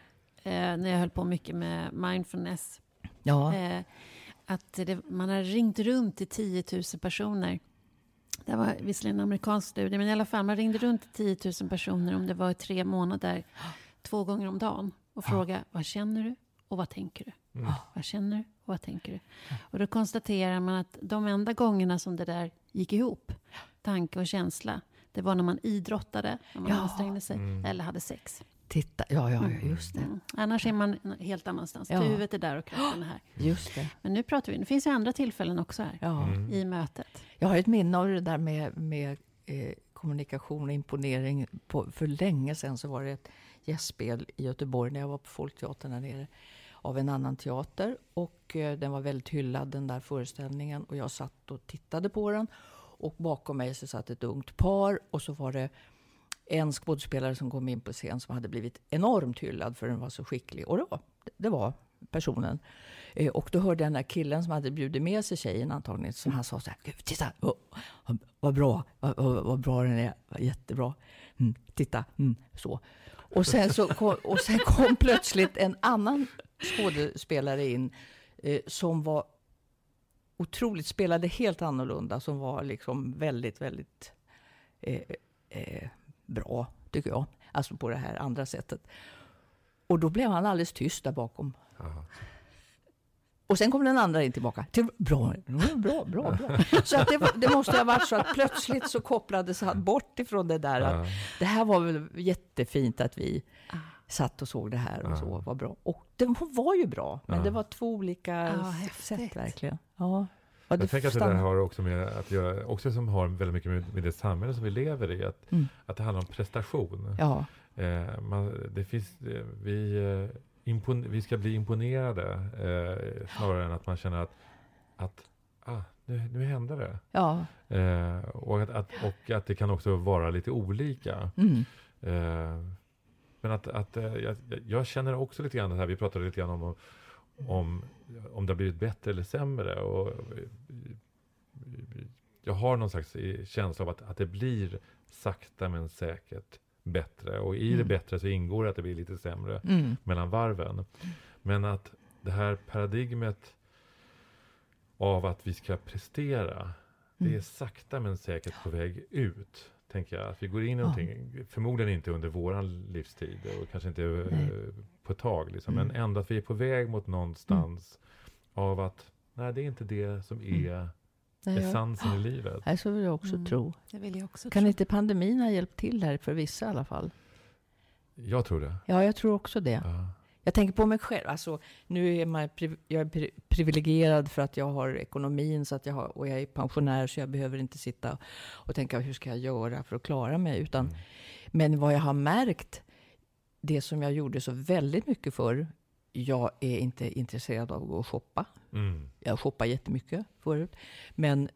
när jag höll på mycket med mindfulness. ja, Eh, att det, man har ringt runt till 10 000 personer. Det var visserligen en amerikansk studie, men i alla fall, man ringde runt till 10 000 personer om det var i tre månader, två gånger om dagen. Och frågade, vad känner du och vad tänker du? Mm. Vad känner du och vad tänker du? Och då konstaterar man att de enda gångerna som det där gick ihop, tanke och känsla, det var när man idrottade, när man Ja. ansträngde sig, Mm. eller hade sex. Titta. Ja, ja, ja, just det. Mm. Annars är man helt annanstans. Ja. Huvudet är där och kroppen är här. Just det. Men nu pratar vi, det finns ju andra tillfällen också här. Ja. Mm. I mötet. Jag har ett minne av det där med, med eh, kommunikation och imponering. På, för länge sedan så var det ett gästspel i Göteborg när jag var på Folkteatern där nere. Av en annan teater. Och eh, den var väldigt hyllad den där föreställningen. Och jag satt och tittade på den. Och bakom mig så satt ett ungt par. Och så var det en skådespelare som kom in på scen som hade blivit enormt hyllad för den var så skicklig. Och det var, det var personen. Eh, och då hörde den där killen som hade bjudit med sig tjejen antagligen. Som han sa så här, "Gud, titta, oh, vad, bra, vad, vad, vad bra den är, jättebra. Mm, titta, mm, så. Och sen, så kom, och sen kom plötsligt en annan skådespelare in eh, som var otroligt, spelade helt annorlunda, som var liksom väldigt, väldigt eh, eh, bra, tycker jag. Alltså på det här andra sättet. Och då blev han alldeles tyst där bakom. Aha. Och sen kom den andra in tillbaka. Till, bra, bra, bra, bra. Så att det, det måste ha varit så att plötsligt så kopplades han bort ifrån det där. Att, det här var väl jättefint att vi Ah. satt och såg det här och så, var bra. Och den var ju bra, men det var två olika Ja, sätt verkligen. Ja. Ja, Jag tänker att det där har också med att göra, också som har väldigt mycket med, med det samhälle som vi lever i, att, Mm. att det handlar om prestation. Ja, Eh, man, det finns, eh, vi, eh, impon, vi ska bli imponerade eh, snarare än att man känner att, att ah, nu, nu hände det. ja. Eh, och, att, att, och att det kan också vara lite olika. Mm. Eh, men att, att jag, jag känner också lite grann det här, vi pratade lite grann om, om, om det har blivit bättre eller sämre. Och, jag har någon slags känsla av att, att det blir sakta men säkert bättre. Och i det Mm. bättre så ingår det att det blir lite sämre Mm. mellan varven. Men att det här paradigmet av att vi ska prestera, det är Mm. sakta men säkert på väg ut. Tänker jag. Att vi går in i Ja. någonting, förmodligen inte under våran livstid och kanske inte eh, Nej. På ett tag. Liksom, Mm. Men ändå att vi är på väg mot någonstans av att nej, det är inte det som Mm. är Nej, jag, essensen i livet. nej, så vill jag också Mm. tro. Det vill jag också Kan tro. inte pandemin ha hjälpt till här för vissa i alla fall? Jag tror det. Ja, jag tror också det. Ja. Jag tänker på mig själv. Alltså, nu är man, jag är pri- privilegierad för att jag har ekonomin så att jag har, och jag är pensionär så jag behöver inte sitta och tänka hur ska jag göra för att klara mig. Utan, Mm. Men vad jag har märkt, det som jag gjorde så väldigt mycket förr, jag är inte intresserad av att gå och shoppa. Mm. Jag shoppade jättemycket förut. Men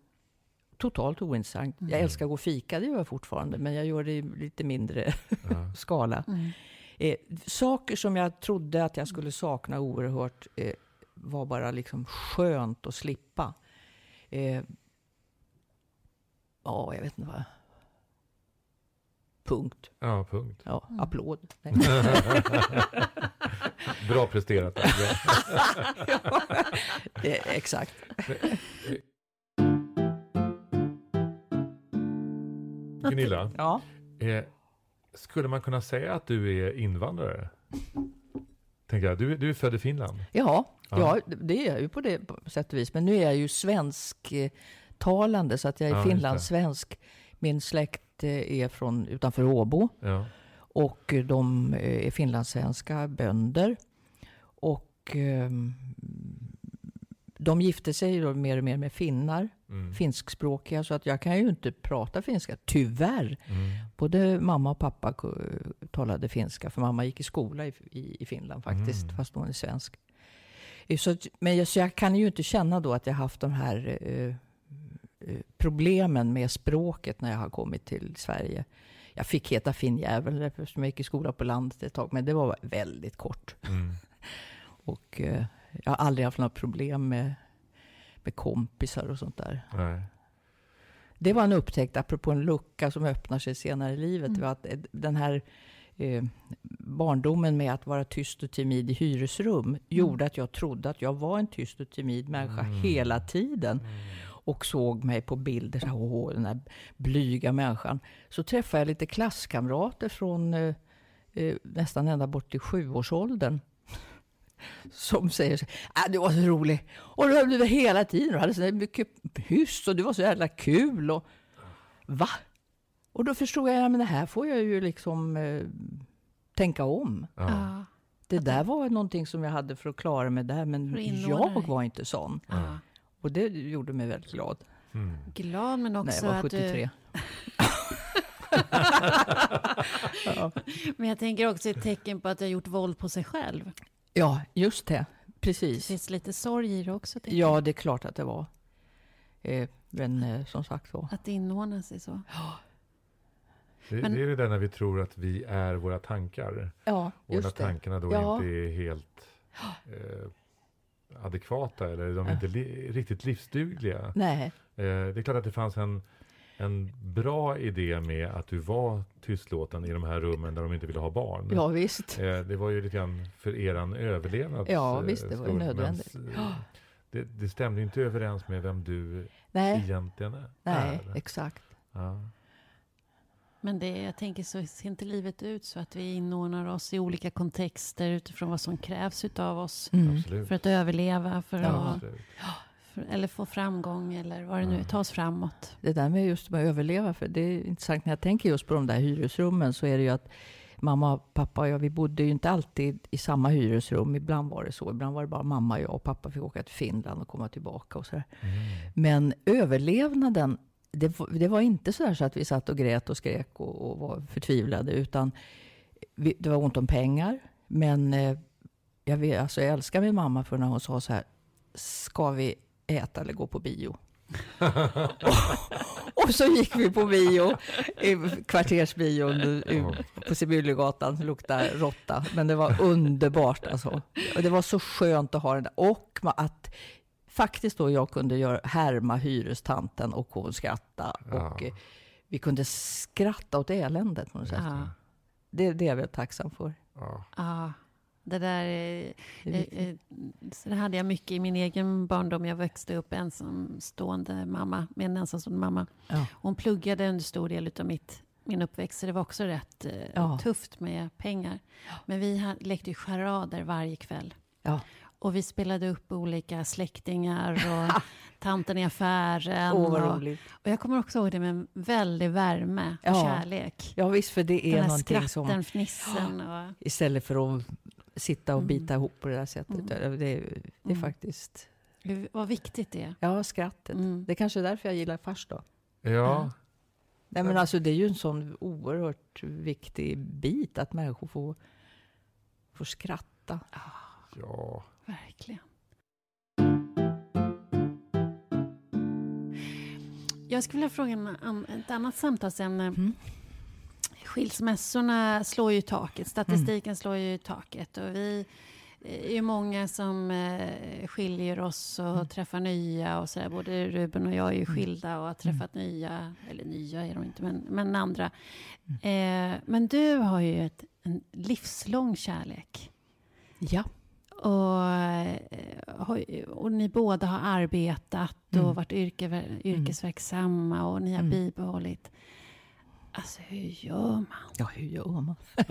totalt ointressant. Jag Mm. älskar att gå och fika, det gör jag fortfarande. Men jag gör det i lite mindre Ja. skala. Mm. Eh, saker som jag trodde att jag skulle sakna oerhört eh, var bara liksom skönt att slippa. Eh, ja, jag vet inte vad. Punkt. ja, punkt. Ja, Mm. applåd. Bra presterat. Bra. eh, exakt. Gunilla, Ja. eh, skulle man kunna säga att du är invandrare? Tänker jag. Du, du är född i Finland. Ja, Ja. ja, det är jag ju på det på sätt och vis. Men nu är jag ju svensktalande så att jag är Ja, finlandssvensk. Min släkt eh, är från utanför Åbo. Ja. Och de eh, är finlandssvenska bönder. Och ehm, de gifte sig då mer och mer med finnar, Mm. finskspråkiga. Så att jag kan ju inte prata finska, tyvärr. Mm. Både mamma och pappa talade finska, för mamma gick i skola i, i, i Finland faktiskt, Mm. fast hon är svensk. Eh, Så, men jag, så jag kan ju inte känna då att jag haft de här eh, problemen med språket när jag har kommit till Sverige. Jag fick heta finnjävel eftersom jag gick i skola på landet ett tag, men det var väldigt kort. Mm. Och eh, jag har aldrig haft några problem med, med kompisar och sånt där. Nej. Det var en upptäckt, apropå en lucka som öppnar sig senare i livet. Mm. Det var att eh, den här eh, barndomen med att vara tyst och timid i hyresrum gjorde att jag trodde att jag var en tyst och timid människa Mm. hela tiden. Och såg mig på bilder, så här, åh, den här blyga människan. Så träffade jag lite klasskamrater från eh, eh, nästan ända bort till sjuårsåldern. Som säger så ah, du var så rolig. Och du höll det hela tiden. Du hade så mycket hyss och du var så jävla kul. Och, va? Och då förstod jag, ja, men det här får jag ju liksom eh, tänka om. Ja. Det där var någonting som jag hade för att klara mig där, men jag var inte sån. Ja. Och det gjorde mig väldigt glad. Mm. Glad men också jag var att 73. du... Men jag tänker också ett tecken på att du har gjort våld på sig själv. Ja, just det. Det Precis. finns lite sorg i det också. Ja, jag. det är klart att det var. Eh, men eh, som sagt var. Att inordna sig så. Det, Men- det är det där när vi tror att vi är våra tankar. Ja, Och när det. tankarna då Ja. inte är helt eh, adekvata eller de är inte li- riktigt livsdugliga. Nej, Eh, det är klart att det fanns en, en bra idé med att du var tystlåten i de här rummen där de inte ville ha barn. ja visst. Eh, det var ju lite grann för eran överlevnad. Ja, visst, det var ju nödvändigt. Men, eh, det, det stämde inte överens med vem du Nej, egentligen är. nej, exakt. Ja. Men det, jag tänker så ser inte livet ut så att vi inordnar oss i olika kontexter utifrån vad som krävs av oss. Mm. För att överleva, för Ja. att, för, eller få framgång eller vad det nu är, ta oss framåt. Det där med just att överleva, för det är intressant när jag tänker just på de där hyresrummen så är det ju att mamma, pappa och jag, vi bodde ju inte alltid i samma hyresrum. Ibland var det så, ibland var det bara mamma, jag och pappa fick åka till Finland och komma tillbaka och sådär. Mm. Men överlevnaden, det, var- det var inte så, så att vi satt och grät och skrek och, och var förtvivlade, utan vi, det var ont om pengar. Men eh, jag, vet, alltså jag älskar min mamma för när hon sa så här, ska vi äta eller gå på bio? och, och så gick vi på bio, kvartersbion på Sibyllegatan, det luktade råtta. Men det var underbart alltså. Och det var så skönt att ha den där. Och att faktiskt då jag kunde göra, härma hyrestanten och hon skratta. Ja. Och eh, vi kunde skratta åt eländet på något sätt. Ja, Det, det är jag väl tacksam för. Ja. ja. Det där eh, eh, eh, så det hade jag mycket i min egen barndom. Jag växte upp ensamstående mamma, med en ensamstående mamma. Ja. Hon pluggade en stor del av mitt, min uppväxt, så det var också rätt eh, Ja. tufft med pengar. Men vi ha- lekte ju charader varje kväll. Ja. Och vi spelade upp olika släktingar och tanten i affären. Vad och, roligt. och jag kommer också ihåg det med en väldig värme och Ja. kärlek. Ja visst, för det är Den någonting skratten, som... fnissen och... Istället för att sitta och Mm. bita ihop på det där sättet. Mm. Det, det är Mm. faktiskt... Vad viktigt det är. Ja, skrattet. Mm. Det är kanske är därför jag gillar fars då. ja. Nej, men alltså, det är ju en sån oerhört viktig bit att människor får, får skratta. ja. Verkligen. Jag skulle vilja fråga en, an- ett annat samtalsämne. Mm. Skilsmässorna slår ju taket. Statistiken slår ju taket. Och vi är ju många som eh, skiljer oss och träffar nya. och så där. Både Ruben och jag är ju skilda och har träffat nya. Eller nya är de inte, men, men andra. Eh, men du har ju ett, en livslång kärlek. Ja. Och, eh, och ni båda har arbetat och Mm. varit yrke, yrkesverksamma och ni har Mm. bibehållit. Alltså hur gör man? Ja, hur gör man?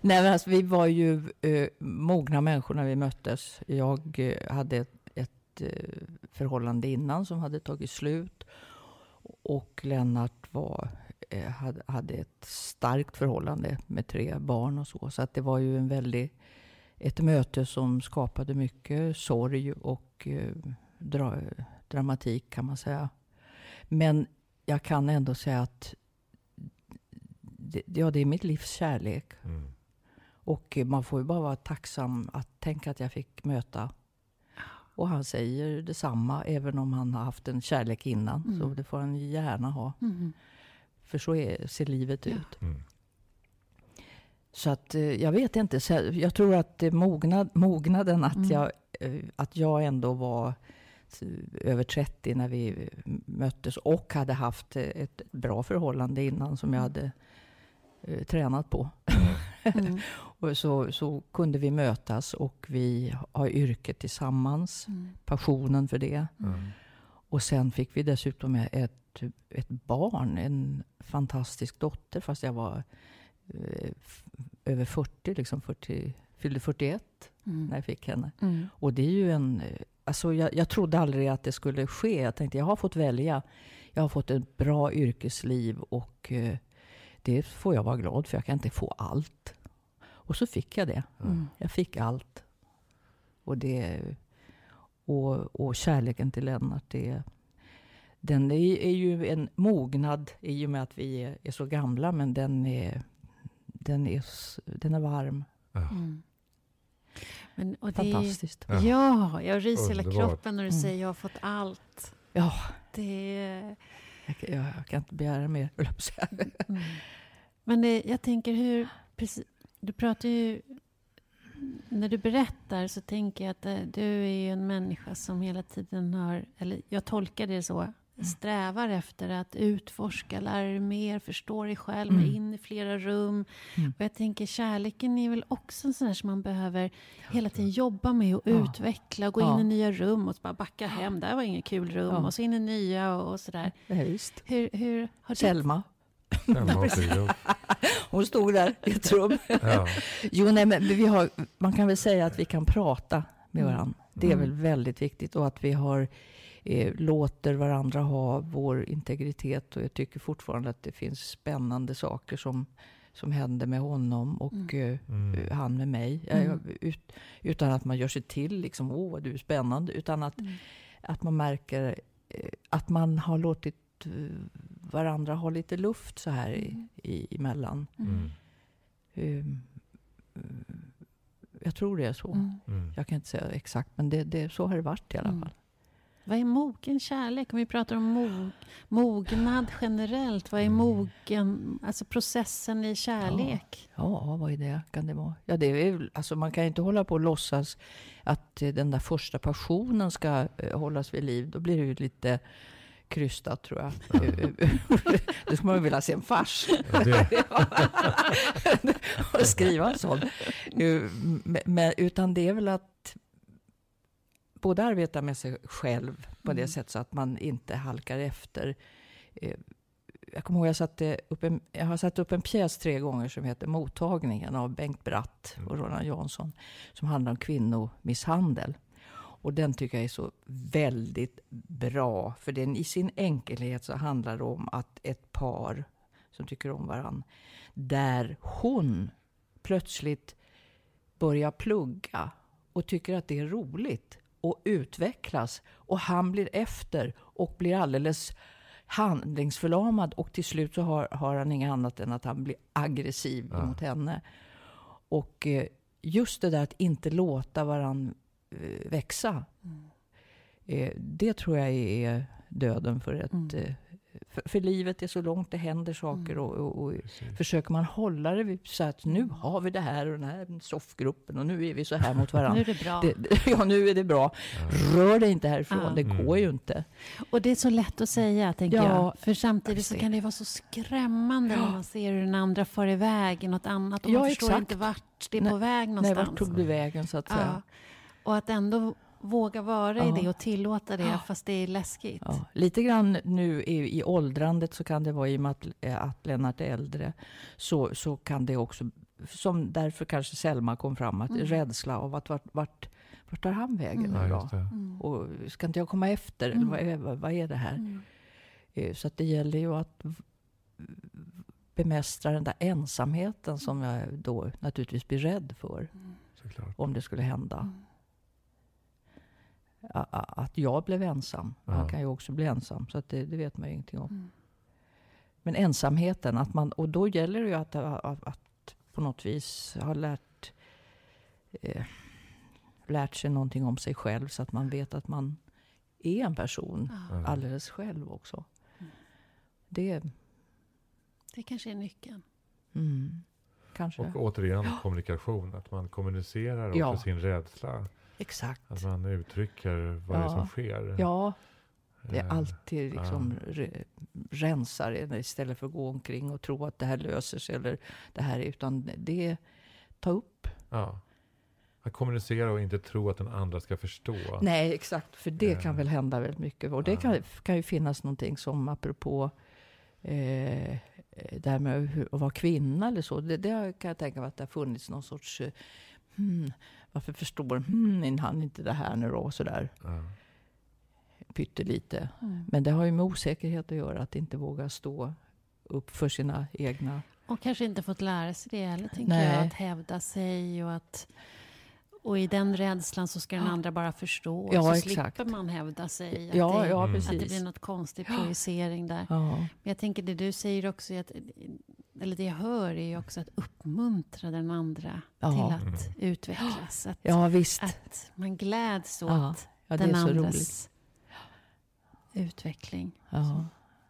Nej, men alltså, vi var ju eh, mogna människor när vi möttes. Jag eh, hade ett, ett eh, förhållande innan som hade tagit slut. Och Lennart var, eh, hade, hade ett starkt förhållande med tre barn och så. Så att det var ju en väldig, ett möte som skapade mycket sorg och eh, dra, dramatik kan man säga. Men jag kan ändå säga att det, ja, det är mitt livs kärlek. Mm. Och man får ju bara vara tacksam att tänka att jag fick möta. Och han säger detsamma, även om han har haft en kärlek innan. Mm. Så det får han gärna ha. Mm. För så är, ser livet ut. Mm. Så att eh, jag vet inte. Så jag- tror att mognad, mognaden att, Mm. jag, eh, att jag ändå var över 30 när vi eh, möttes. Och hade haft ett bra förhållande innan som jag hade eh, tränat på. Mm. Och så, så kunde vi mötas och vi har yrket tillsammans. Mm. Passionen för det. Mm. Och sen fick vi dessutom ett, ett barn, en fantastisk dotter, fast jag var över 40, liksom 40, fyllde 41 Mm. när jag fick henne. Mm. Och det är ju en... eh, Alltså jag, jag trodde aldrig att det skulle ske. Jag tänkte, jag har fått välja. Jag har fått ett bra yrkesliv och eh, det får jag vara glad för. Jag kan inte få allt. Och så fick jag det. Mm. Jag fick allt. Och, det, och, och kärleken till Lennart, det, den är, är ju en mognad i och med att vi är, är så gamla. Men den är, den är, den är varm. Mm. Men, och det är, Fantastiskt. Ja. ja, jag ryser hela Underbart. kroppen när du Mm. säger jag har fått allt. Ja, Det jag, jag, jag kan inte begära mer, höll jag mm. Men det, jag tänker hur, precis, du pratar ju, när du berättar så tänker jag att eh, du är ju en människa som hela tiden har, eller jag tolkar det så, strävar efter att utforska, lära dig mer, förstå dig själv, mm. in i flera rum. Mm. Och jag tänker kärleken är väl också en sån där som man behöver hela tiden jobba med och ja. utveckla. Och gå ja. in i nya rum och bara backa hem. Där var inget kul rum. Ja. Och så in i nya och, och sådär. Ja, just. Hur, hur har Selma. Hon stod där i ett rum. Ja. Jo, nej, men vi har, man kan väl säga att vi kan prata med mm. varandra. Det är mm. väl väldigt viktigt. Och att vi har, eh, låter varandra ha vår integritet. Och jag tycker fortfarande att det finns spännande saker som, som händer med honom och mm. Mm. han med mig. Mm. Ut, utan att man gör sig till, liksom, åh, du är spännande. Utan att, mm. att man märker eh, att man har låtit eh, varandra ha lite luft så här i, mm. i, emellan. Mm. Um, jag tror det är så. Jag kan inte säga exakt, men det, det, så har det varit i alla mm. fall. Vad är mogen kärlek? Om vi pratar om mog, mognad generellt. Vad är mm. mogen, alltså processen i kärlek? Ja, ja vad är det? Kan det vara? Ja, det är, alltså man kan inte hålla på och låtsas att den där första passionen ska eh, hållas vid liv. Då blir det ju lite krystat tror jag. Då skulle man vilja se en fars. och skriva en sån. Men, utan det är väl att både arbeta med sig själv på det mm. sättet så att man inte halkar efter. Eh, jag kommer ihåg jag satte upp en, jag har satt upp en pjäs tre gånger som heter Mottagningen av Bengt Bratt och Roland Jansson. Som handlar om kvinnomisshandel. Och den tycker jag är så väldigt bra. För den i sin enkelhet så handlar det om att ett par som tycker om varandra. Där hon plötsligt börjar plugga och tycker att det är roligt och utvecklas. Och han blir efter och blir alldeles handlingsförlamad. Och till slut så har, har han inget annat än att han blir aggressiv ja. mot henne. Och eh, just det där att inte låta varandra Eh, växa. Mm. Det tror jag är döden för ett... Mm. För, för, livet är så långt, det händer saker mm. och, och, och försöker man hålla det så att nu har vi det här och den här soffgruppen och nu är vi så här mot varandra. nu är det bra. Det, ja, nu är det bra. Rör dig inte härifrån, ja. det går ju inte. Och det är så lätt att säga, tänker ja, jag. För samtidigt så kan det vara så skrämmande ja. när man ser hur den andra far iväg i något annat och man förstår exakt. inte vart det är på väg någonstans. Nej, vart tog du vägen så att säga. Och att ändå våga vara ja. i det och tillåta det, ja. fast det är läskigt. Ja. Lite grann nu i, i åldrandet så kan det vara, i och med att, eh, att Lennart är äldre, så, så kan det också, som därför kanske Selma kom fram, att mm. rädsla av att vart, vart, vart tar han vägen mm. då? Mm. Och ska inte jag komma efter? Eller vad, är, vad, vad är det här? Mm. Eh, så att det gäller ju att bemästra den där ensamheten som jag då naturligtvis blir rädd för. Mm. Om det skulle hända. Att jag blev ensam. Ja. Han kan ju också bli ensam. Så det, det, vet man ju ingenting om. Mm. Men ensamheten, att man, och då gäller det ju att, att, att på något vis ha lärt, eh, lärt sig någonting om sig själv. Så att man vet att man är en person ja. alldeles själv också. Mm. Det, det kanske är nyckeln. Mm. Kanske. Och återigen kommunikation. Att man kommunicerar också ja. sin rädsla. Exakt. Att man uttrycker vad ja. det är som sker. Ja, det är eh, alltid liksom ja. rensar istället för att gå omkring och tro att det här löser sig. Eller det här, utan det ta upp. Ja. Att kommunicera och inte tro att den andra ska förstå. Nej, exakt. För det kan väl hända väldigt mycket. Och det kan, kan ju finnas någonting som apropå eh, det här med att vara kvinna eller så. Det, det kan jag tänka mig att det har funnits någon sorts eh, hmm, varför förstår hmm, han inte det här nu då? Sådär. Ja. Pyttelite. Mm. Men det har ju med osäkerhet att göra. Att inte våga stå upp för sina egna... Och kanske inte fått lära sig det heller, tänker Nej. jag. Att hävda sig och att... Och i den rädslan så ska den andra bara förstå. Ja, så exakt. slipper man hävda sig. Att, ja, det, ja, att det blir något konstig projicering där. Ja. Men jag tänker det du säger också, att, eller det jag hör är ju också att uppmuntra den andra ja. till att mm. utvecklas. Att, ja, visst. Att man gläds åt den andras utveckling.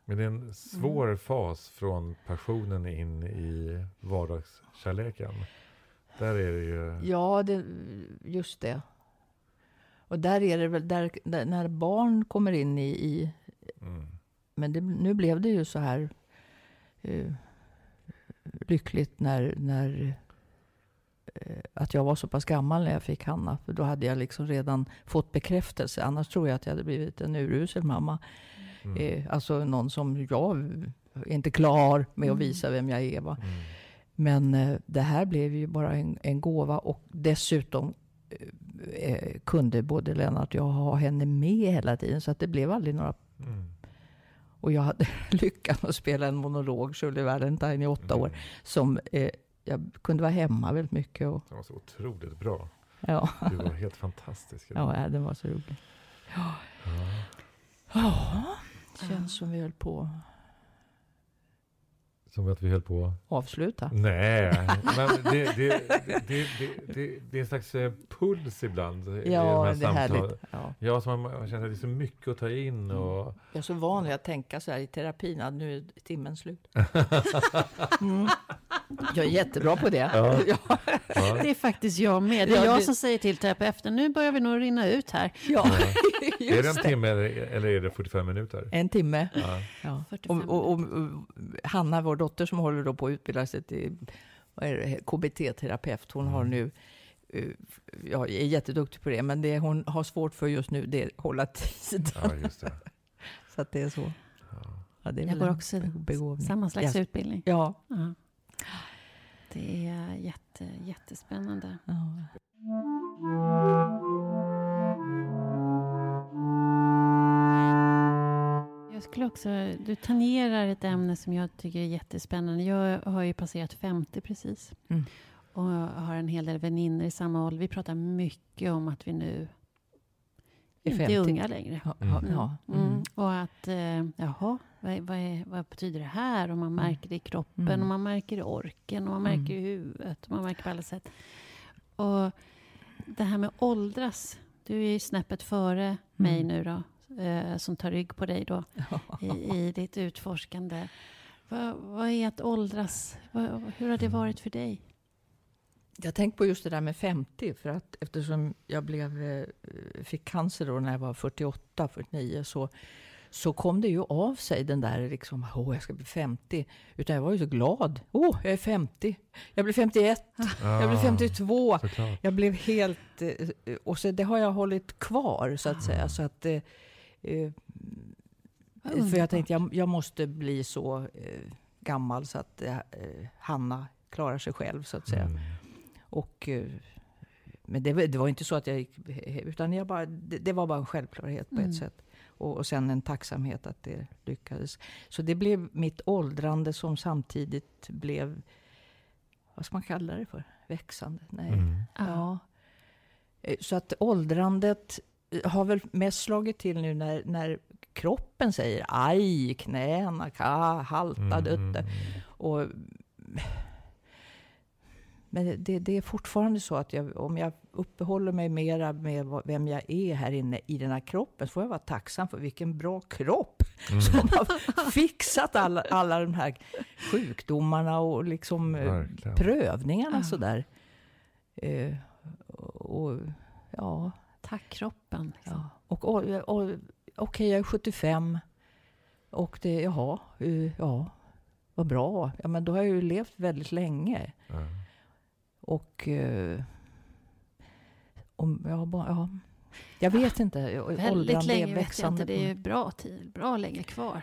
Men det är en svår mm. fas från passionen in i vardagskärleken. Där är det ju... Ja, det, just det. Och där är det väl, där, där när barn kommer in i, i mm. Men det, nu blev det ju så här eh, lyckligt när, när eh, att jag var så pass gammal när jag fick Hanna. För då hade jag liksom redan fått bekräftelse. Annars tror jag att jag hade blivit en urusel mamma. Mm. Eh, alltså någon som jag är inte klar med att visa vem jag är. Va? Mm. Men eh, det här blev ju bara en, en gåva och dessutom eh, eh, kunde både Lennart och jag ha henne med hela tiden. Så att det blev aldrig några... Mm. Och jag hade lyckan att spela en monolog, Shirley Valentine, i åtta år. Som eh, jag kunde vara hemma väldigt mycket. Och, Det var så otroligt bra. ja, Du var helt fantastisk. ja, det var så roligt. Ja, ja känns som vi höll på Som att vi höll på... avsluta. Nej, men det, det, det, det, det, det är en slags eh, puls ibland. i de Ja, här det är härligt. Ja. Ja, så man, man känner att det är så mycket att ta in. Och, Jag är så van vid att tänka så här i terapin, att nu är timmen slut. Mm. Jag är jättebra på det. Ja. Ja. ja. Det är faktiskt jag med. Det är Ja, jag det- som säger till terapeuten, nu börjar vi nog rinna ut här. Ja, Är det en timme eller, eller är det 45 minuter? En timme. Ja. Ja. 45 Och, och, och, och Hanna, vår dotter som håller då på att utbilda sig till KBT-terapeut, hon har nu eh, Ja, är jätteduktig på det, men det hon har svårt för just nu det är att hålla tid. ja, just det. Så att det är så. Ja, det är Jag går också begåvning. samma slags Ja. utbildning. Ja. Ja. Det är jätte, jättespännande. ja. Jag skulle också, du tangerar ett ämne som jag tycker är jättespännande. Jag har ju passerat 50 precis. Mm. Och har en hel del vänner i samma ålder. Vi pratar mycket om att vi nu Är inte är 50. unga längre. Ja, Mm. ja. Mm. Mm. Och att, eh, jaha, vad, vad, är, vad betyder det här? Och man märker det i kroppen, Mm. och man märker det i orken, och man Mm. märker det i huvudet, och man märker på alla sätt. Och det här med åldras, du är ju snäppet före mig Mm. nu då, eh, som tar rygg på dig då, i, i ditt utforskande. Vad, vad är att åldras? Vad, hur har det varit för dig? Jag har tänkt på just det där med 50, för att eftersom jag blev, eh, fick cancer då när jag var 48, 49, så, så kom det ju av sig den där liksom, åh jag ska bli 50. Utan jag var ju så glad, åh jag är 50, jag blir 51, jag blir 52. Såklart. Jag blev helt, eh, och så det har jag hållit kvar så att säga. Så att, eh, för jag tänkte jag, jag måste bli så eh, gammal så att eh, Hanna klarar sig själv så att säga. Mm. Och, eh, men det, var- det var inte så att jag gick... Utan jag bara, det, det var bara en självklarhet på Mm. ett sätt. Och, och sen en tacksamhet att det lyckades. Så det blev mitt åldrande som samtidigt blev... Vad ska man kalla det för? Växande? Nej. Mm. Ja. Eh, Så att åldrandet eh, har väl mest slagit till nu när, när kroppen säger aj, knäna, ka, halta, Mm. dutte. Och, men det- det, är fortfarande så att jag, om jag uppehåller mig mera med vem jag är här inne i den här kroppen så får jag vara tacksam för vilken bra kropp Mm. som har fixat alla, alla de här sjukdomarna och liksom eh, Verkligen. prövningarna Ja. sådär. Eh, och ja, Tack kroppen. Liksom. ja. Och, och, och okej, jag är 75. Och det, jaha, ja, vad bra. Ja, men då har jag ju levt väldigt länge. Ja. Och... Eh, om, ja, bara, ja. Jag vet inte. Väldigt länge vet jag inte. Det är ju bra tid. Bra länge kvar.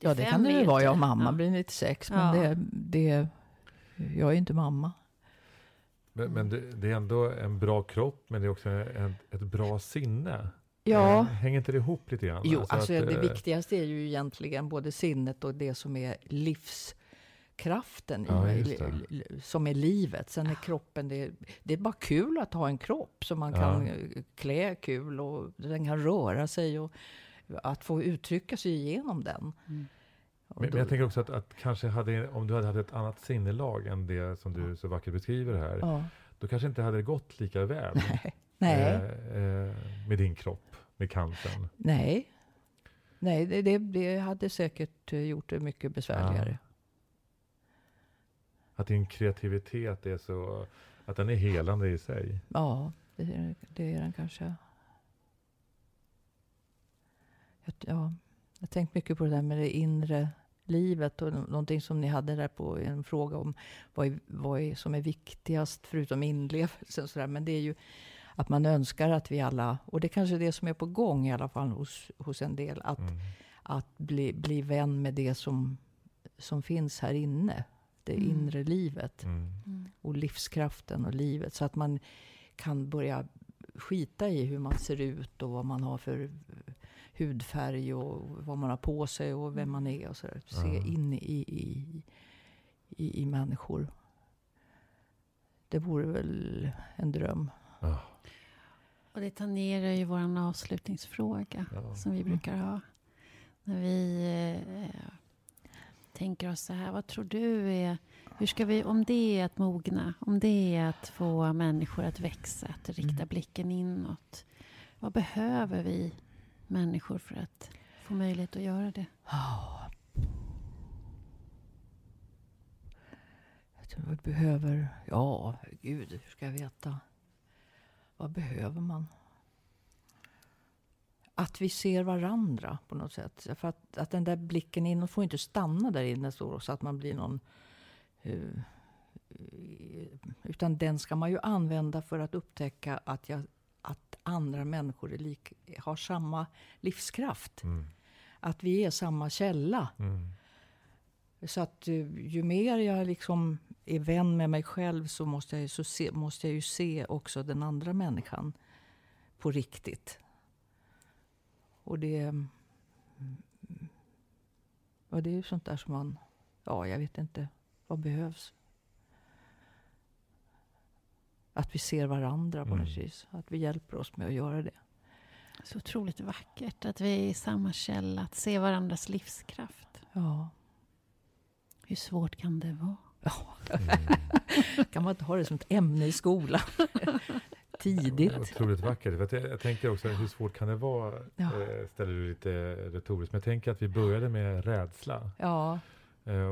ja, det 75 kan det ju vara. jag. Ja, mamma Ja. blir 96. Men Ja. det, det... Jag är inte mamma. Men, men det, det är ändå en bra kropp, men det är också en, ett bra sinne. Ja. Eh, Hänger inte det ihop lite grann? Jo, Alltså alltså att, det eh, viktigaste är ju egentligen både sinnet och det som är livskraften Ja, i, just det. li- li- som är livet. Sen är kroppen, det, är- det är bara kul att ha en kropp som man Ja. kan eh, klä kul och den kan röra sig och att få uttrycka sig igenom den. Mm. Men, men jag tänker också att, att kanske hade, om du hade haft ett annat sinnelag än det som du så vackert beskriver här. ja. Då kanske inte hade det gått lika väl. Nej, eh, eh, med din kropp, med cancern. nej. Nej, det, det, det hade säkert eh, gjort det mycket besvärligare. Att din kreativitet är så, att den är helande i sig. Ja, det är, det är den kanske. Jag- Ja, Jag har tänkt mycket på det där med det inre livet och någonting som ni hade där på en fråga om vad, är, vad är som är viktigast förutom inlevelsen. Så där. Men det är ju att man önskar att vi alla, och det är kanske är det som är på gång i alla fall hos, hos en del, att, Mm. att bli, bli vän med det som, som finns här inne. Det Mm. inre livet Mm. och livskraften och livet. Så att man kan börja skita i hur man ser ut och vad man har för hudfärg och vad man har på sig och vem man är och så där. Se Ja. in i, i, i, i människor. Det vore väl en dröm. Ja. Och det tangerar ju vår avslutningsfråga Ja. som vi brukar ha. När vi eh, tänker oss så här, vad tror du är, hur ska vi, om det är att mogna, om det är att få människor att växa, att rikta Mm. blicken inåt. Vad behöver vi människor för att få möjlighet att göra det? Jag tror vi behöver, ja, gud, hur ska jag veta? Vad behöver man? Att vi ser varandra på något sätt. För att, att den där blicken inåt får inte stanna där inne så, så att man blir någon... Eh, eh, utan den ska man ju använda för att upptäcka att, jag, att andra människor lik, har samma livskraft. Mm. Att vi är samma källa. Mm. Så att eh, ju mer jag liksom är vän med mig själv så måste jag, så se, måste jag ju se också den andra människan på riktigt. Och det, mm, och det är ju sånt där som man, ja jag vet inte, vad behövs? Att vi ser varandra på Mm. något vis. Att vi hjälper oss med att göra det. Så otroligt vackert att vi är i samma källa, att se varandras livskraft. Ja. Hur svårt kan det vara? Kan man inte ha det som ett ämne i skolan? Tidigt. Otroligt vackert. För att jag, jag tänker också, hur svårt kan det vara? Ja. Eh, ställer du lite retoriskt. Men jag tänker att vi började med rädsla. Ja,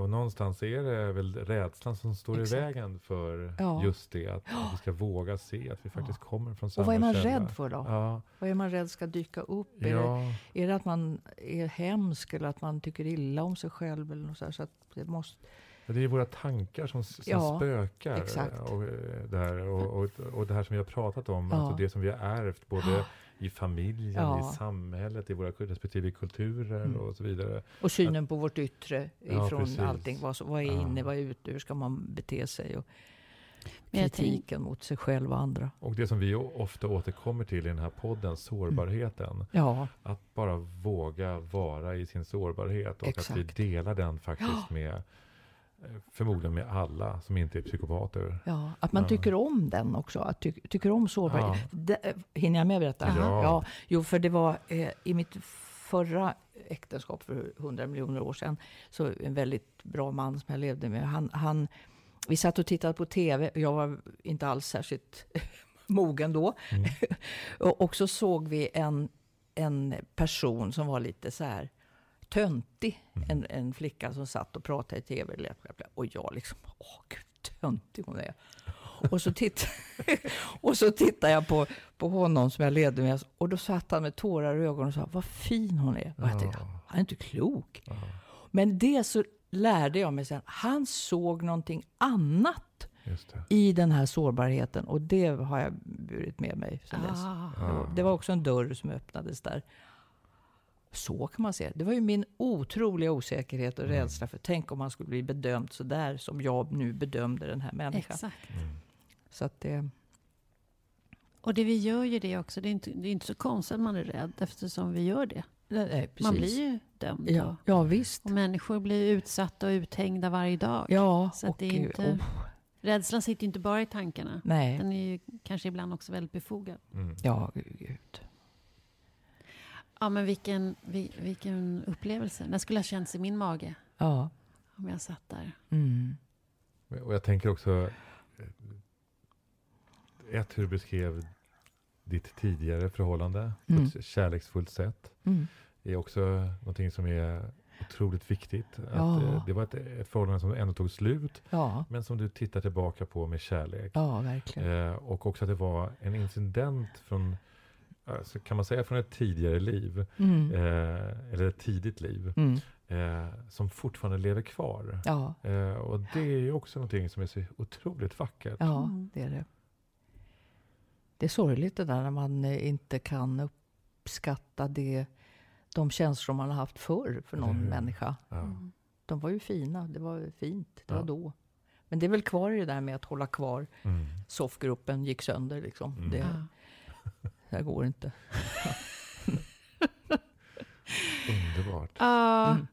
och någonstans är det väl rädslan som står Exakt. i vägen för Ja. just det. Att, att vi ska våga se att vi faktiskt kommer från samma och vad är man källa. rädd för då? Ja, Vad är man rädd ska dyka upp? Är, det, ja, är det att man är hemsk eller att man tycker illa om sig själv? Eller något så, här, så att det måste... det är våra tankar som, som Ja, spökar. exakt. Och, eh, där, och, och, och det här som vi har pratat om, Ja. alltså det som vi har ärvt både i familjen, Ja. i samhället, i våra respektive kulturer Mm. och så vidare. Och synen på vårt yttre Ja, ifrån precis. allting. Vad, vad är Ja. inne, vad är ute, hur ska man bete sig? Och kritiken mot sig själv och andra. Och det som vi ofta återkommer till i den här podden, sårbarheten. Ja, Att bara våga vara i sin sårbarhet och att Exakt. vi delar den faktiskt med eh, förmodligen med alla som inte är psykopater. ja. Att man Ja. tycker om den också. Att ty, tycker om sårbarhet. Det, eh, hinner jag med berätta? Ja. ja. Jo, för det var eh, i mitt förra äktenskap för hundra miljoner år sedan. Så en väldigt bra man som jag levde med. Han, han, vi satt och tittade på tv. Jag var inte alls särskilt mogen då. Mm. och, och så såg vi en, en person som var lite så här töntig. Mm. En, en flicka som satt och pratade i tv. Och jag liksom, åh gud, töntig hon är. Och så, titt, och så tittade jag på, på honom som jag ledde med. Och då satt han med tårar i ögonen och sa, vad fin hon är. Och jag tänkte, han är inte klok. Ja, Men det så lärde jag mig sen. Han såg någonting annat i den här sårbarheten. Och det har jag burit med mig sen dess. Ah. Det var, det var också en dörr som öppnades där. Så kan man se. Det var ju min otroliga osäkerhet och Mm. rädsla för tänk om man skulle bli bedömd så där som jag nu bedömde den här människan. Exakt. Mm. Så att det, Och det vi gör ju det också. Det är inte, det är inte så konstigt att man är rädd eftersom vi gör det. nej. Man blir ju dömd. ja, Och, ja, visst. och människor blir utsatta och uthängda varje dag. Ja, Så att och, det är inte- oh, Rädslan sitter ju inte bara i tankarna. nej. Den är ju kanske ibland också väldigt befogad. Mm. Ja, gud. Ja, men vilken, vi- vilken upplevelse. Den skulle ha känts i min mage Ja. om jag satt där. Mm. Och jag tänker också, eh, ett hur du beskrev ditt tidigare förhållande på Mm. ett kärleksfullt sätt. Mm. är också någonting som är otroligt viktigt. Att, Ja. eh, Det var ett, ett förhållande som ändå tog slut, Ja, men som du tittar tillbaka på med kärlek. ja, verkligen. Eh, och också att det var en incident från alltså, kan man säga från ett tidigare liv, Mm. eh, eller ett tidigt liv, Mm. eh, som fortfarande lever kvar. Ja, Eh, och det är ju också någonting som är så otroligt vackert. ja, Mm. det är det. Det är sorgligt det där när man eh, inte kan uppskatta det, de känslor man har haft förr för någon hur? människa. Ja. De var ju fina, det var fint, det Ja. var då. Men det är väl kvar i det där med att hålla kvar. Mm. Soffgruppen gick sönder liksom. Mm. Det, Ja. Det här går inte. Underbart. Ja, Mm.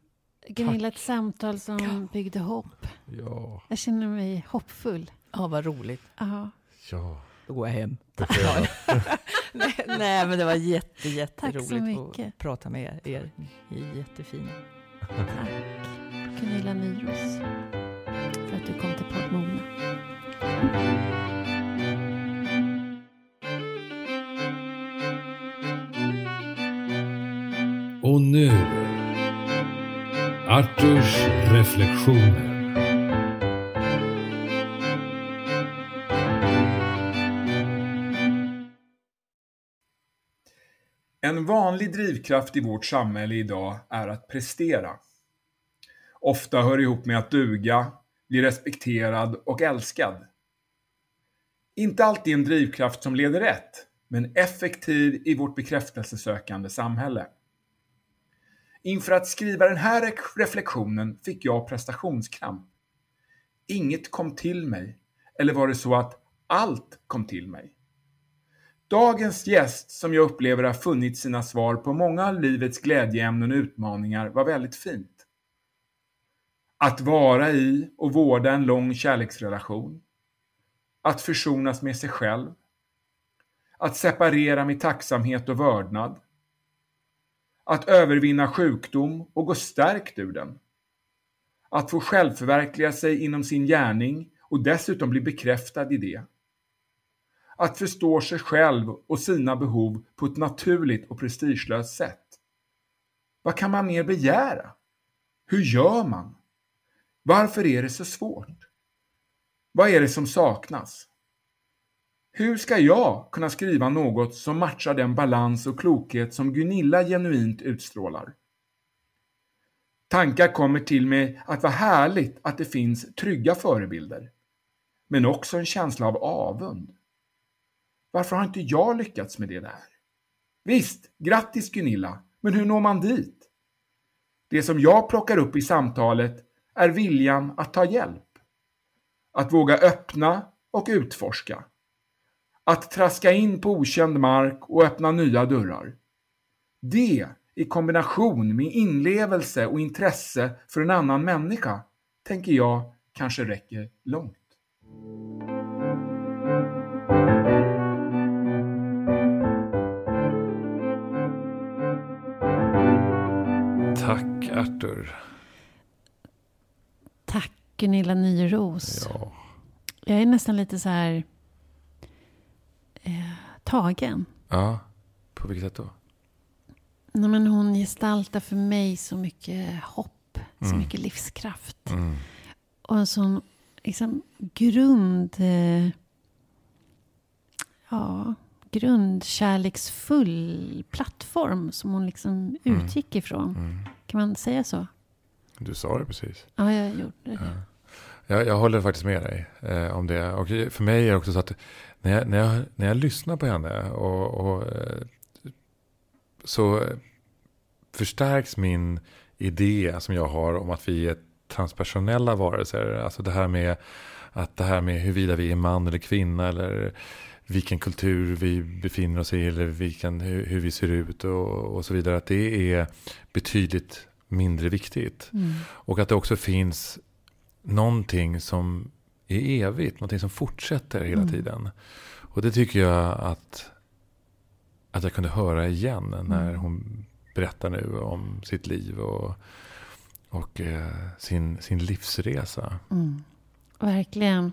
Gunilla, ett samtal som byggde hopp. Ja, Jag känner mig hoppfull. Ja, vad roligt. Ja. ja. Då går jag hem. Jag. nej, nej, men det var jätte, Tack så jätteroligt mycket. att prata med er. Ni är jättefina. Tack Gunilla Nyros för att du kom till podd Och nu Arturs reflektioner. En vanlig drivkraft i vårt samhälle idag är att prestera. Ofta hör ihop med att duga, bli respekterad och älskad. Inte alltid en drivkraft som leder rätt, men effektiv i vårt bekräftelsesökande samhälle. Inför att skriva den här reflektionen fick jag prestationskramp. Inget kom till mig, eller var det så att allt kom till mig? Dagens gäst, som jag upplever har funnit sina svar på många av livets glädjeämnen och utmaningar, var väldigt fint. Att vara i och vårda en lång kärleksrelation. Att försonas med sig själv. Att separera med tacksamhet och vördnad. Att övervinna sjukdom och gå stärkt ur den. Att få självförverkliga sig inom sin gärning och dessutom bli bekräftad i det att förstå sig själv och sina behov på ett naturligt och prestigelöst sätt. Vad kan man mer begära? Hur gör man? Varför är det så svårt? Vad är det som saknas? Hur ska jag kunna skriva något som matchar den balans och klokhet som Gunilla genuint utstrålar? Tankar kommer till mig att vad härligt att det finns trygga förebilder. Men också en känsla av avund. Varför har inte jag lyckats med det där? Visst, grattis Gunilla, men hur når man dit? Det som jag plockar upp i samtalet är viljan att ta hjälp. Att våga öppna och utforska. Att traska in på okänd mark och öppna nya dörrar. Det i kombination med inlevelse och intresse för en annan människa tänker jag kanske räcker långt. Tack Artur. Tack Gunilla Nyros. Ja. Jag är nästan lite så här tagen. ja, på vilket sätt då? Nej, men hon gestaltar för mig så mycket hopp, så Mm. mycket livskraft. Mm. Och en sån liksom, grund... Eh, ja, grundkärleksfull plattform som hon liksom Mm. utgick ifrån. Mm. Kan man säga så? Du sa det precis. Ja, jag gjorde det. Ja. Jag, jag håller faktiskt med dig eh, om det. Och för mig är det också så att när jag, när jag, när jag lyssnar på henne och, och, eh, så förstärks min idé som jag har om att vi är transpersonella varelser. Alltså det här med att det här med huruvida vi är man eller kvinna eller vilken kultur vi befinner oss i eller vilken, hur, hur vi ser ut och, och så vidare. Att det är betydligt mindre viktigt. Mm. Och att det också finns någonting som är evigt, någonting som fortsätter hela Mm. tiden. Och det tycker jag att, att jag kunde höra igen när Mm. hon berättar nu om sitt liv och, och eh, sin, sin livsresa. Mm. Verkligen.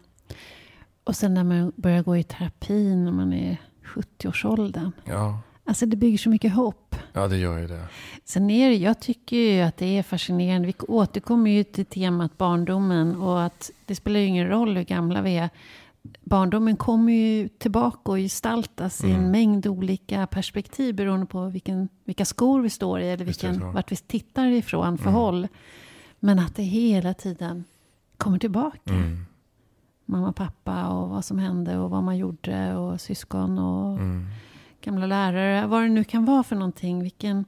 Och sen när man börjar gå i terapi när man är 70-årsåldern. Ja, Alltså det bygger så mycket hopp. ja, det gör ju det. Sen är det, jag tycker ju att det är fascinerande. Vi återkommer ju till temat barndomen och att det spelar ju ingen roll hur gamla vi är. barndomen kommer ju tillbaka och gestaltas i en Mm. mängd olika perspektiv beroende på vilken, vilka skor vi står i eller vilken, vart vi tittar ifrån för Mm. håll. Men att det hela tiden kommer tillbaka. Mm. Mamma pappa och vad som hände och vad man gjorde och syskon och Mm. Gamla lärare. Vad det nu kan vara för någonting. Vilken,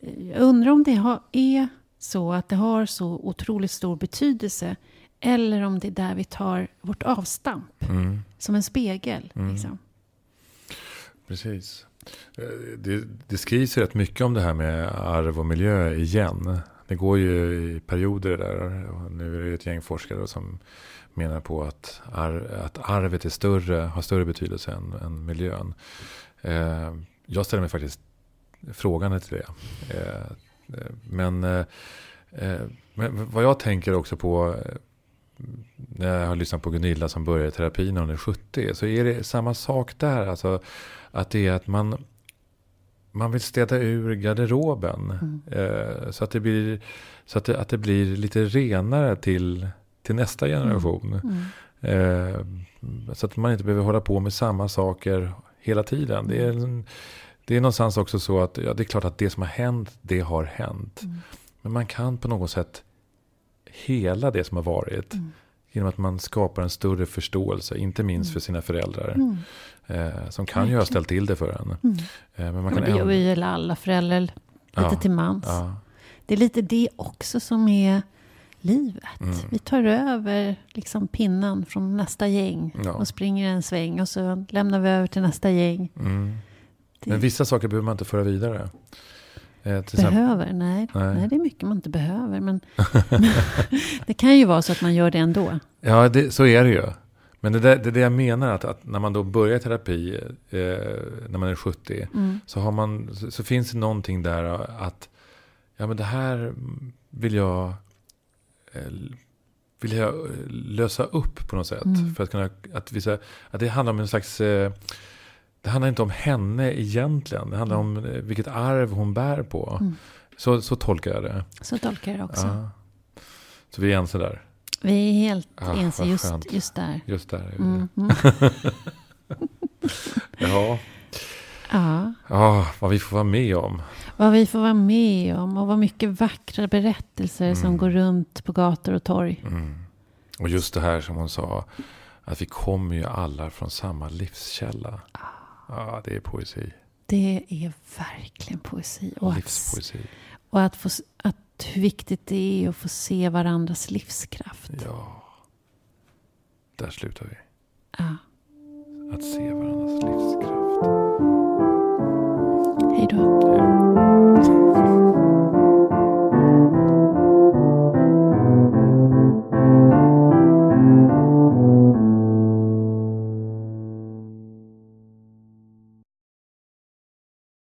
jag undrar om det har, är så att det har så otroligt stor betydelse. Eller om det är där vi tar vårt avstamp. Mm. Som en spegel. Mm. Liksom. Precis. Eh, Det, det skrivs ju rätt mycket om det här med arv och miljö igen. Det går ju i perioder där. Och nu är det ett gäng forskare som menar på att, ar, att arvet är större, har större betydelse än, än miljön. Eh, jag ställer mig faktiskt frågande till det. Eh, eh, men, eh, eh, men vad jag tänker också på eh, när jag har lyssnat på Gunilla som började i terapi när hon är 70. Så är det samma sak där. Alltså, att det är att man, man vill städa ur garderoben. Mm. Så att det blir, så att det, att det blir lite renare till, till nästa generation. Mm. Eh, så att man inte behöver hålla på med samma saker hela tiden. Det är, en- det är någonstans också så att ja, det är klart att det som har hänt, det har hänt. Mm. Men man kan på något sätt hela det som har varit. Mm. Genom att man skapar en större förståelse, inte minst för sina föräldrar. Mm. Eh, som kan ju ha ställt till det för en. Mm. Eh, men man Men kan det gör väl alla föräldrar lite Ja, till mans. Ja, Det är lite det också som är livet. Mm. Vi tar över liksom pinnen från nästa gäng Ja. och springer en sväng och så lämnar vi över till nästa gäng. mm. Det Men vissa saker behöver man inte föra vidare. Eh, behöver? Nej. Nej. Nej. det är mycket man inte behöver. Men det kan ju vara så att man gör det ändå. ja, det, så är det ju. Men det, där, det är det jag menar, att, att när man då börjar terapi eh, när man är 70. Mm. Så, har man, så, så finns det någonting där att ja, men det här vill jag, eh, vill jag eh, lösa upp på något sätt. Mm. För att kunna, att, visa, att det handlar om en slags, eh, det handlar inte om henne egentligen. Det handlar om eh, vilket arv hon bär på. Mm. Så, så tolkar jag det. Så tolkar jag det också. Ja. Så vi är ense där. Vi är helt Ah, ense just, just där. Just där. Mm. Mm. Ja. Ja, ja, vad vi får vara med om. Vad vi får vara med om och vad mycket vackra berättelser som Mm. går runt på gator och torg. Mm. Och just det här som hon sa, att vi kommer ju alla från samma livskälla. Ja, det är poesi. Det är verkligen poesi. Och att, Livspoesi. och att, få, att hur viktigt det är att få se varandras livskraft. Ja. Där slutar vi. Ja. Att se varandras livskraft. Hej då.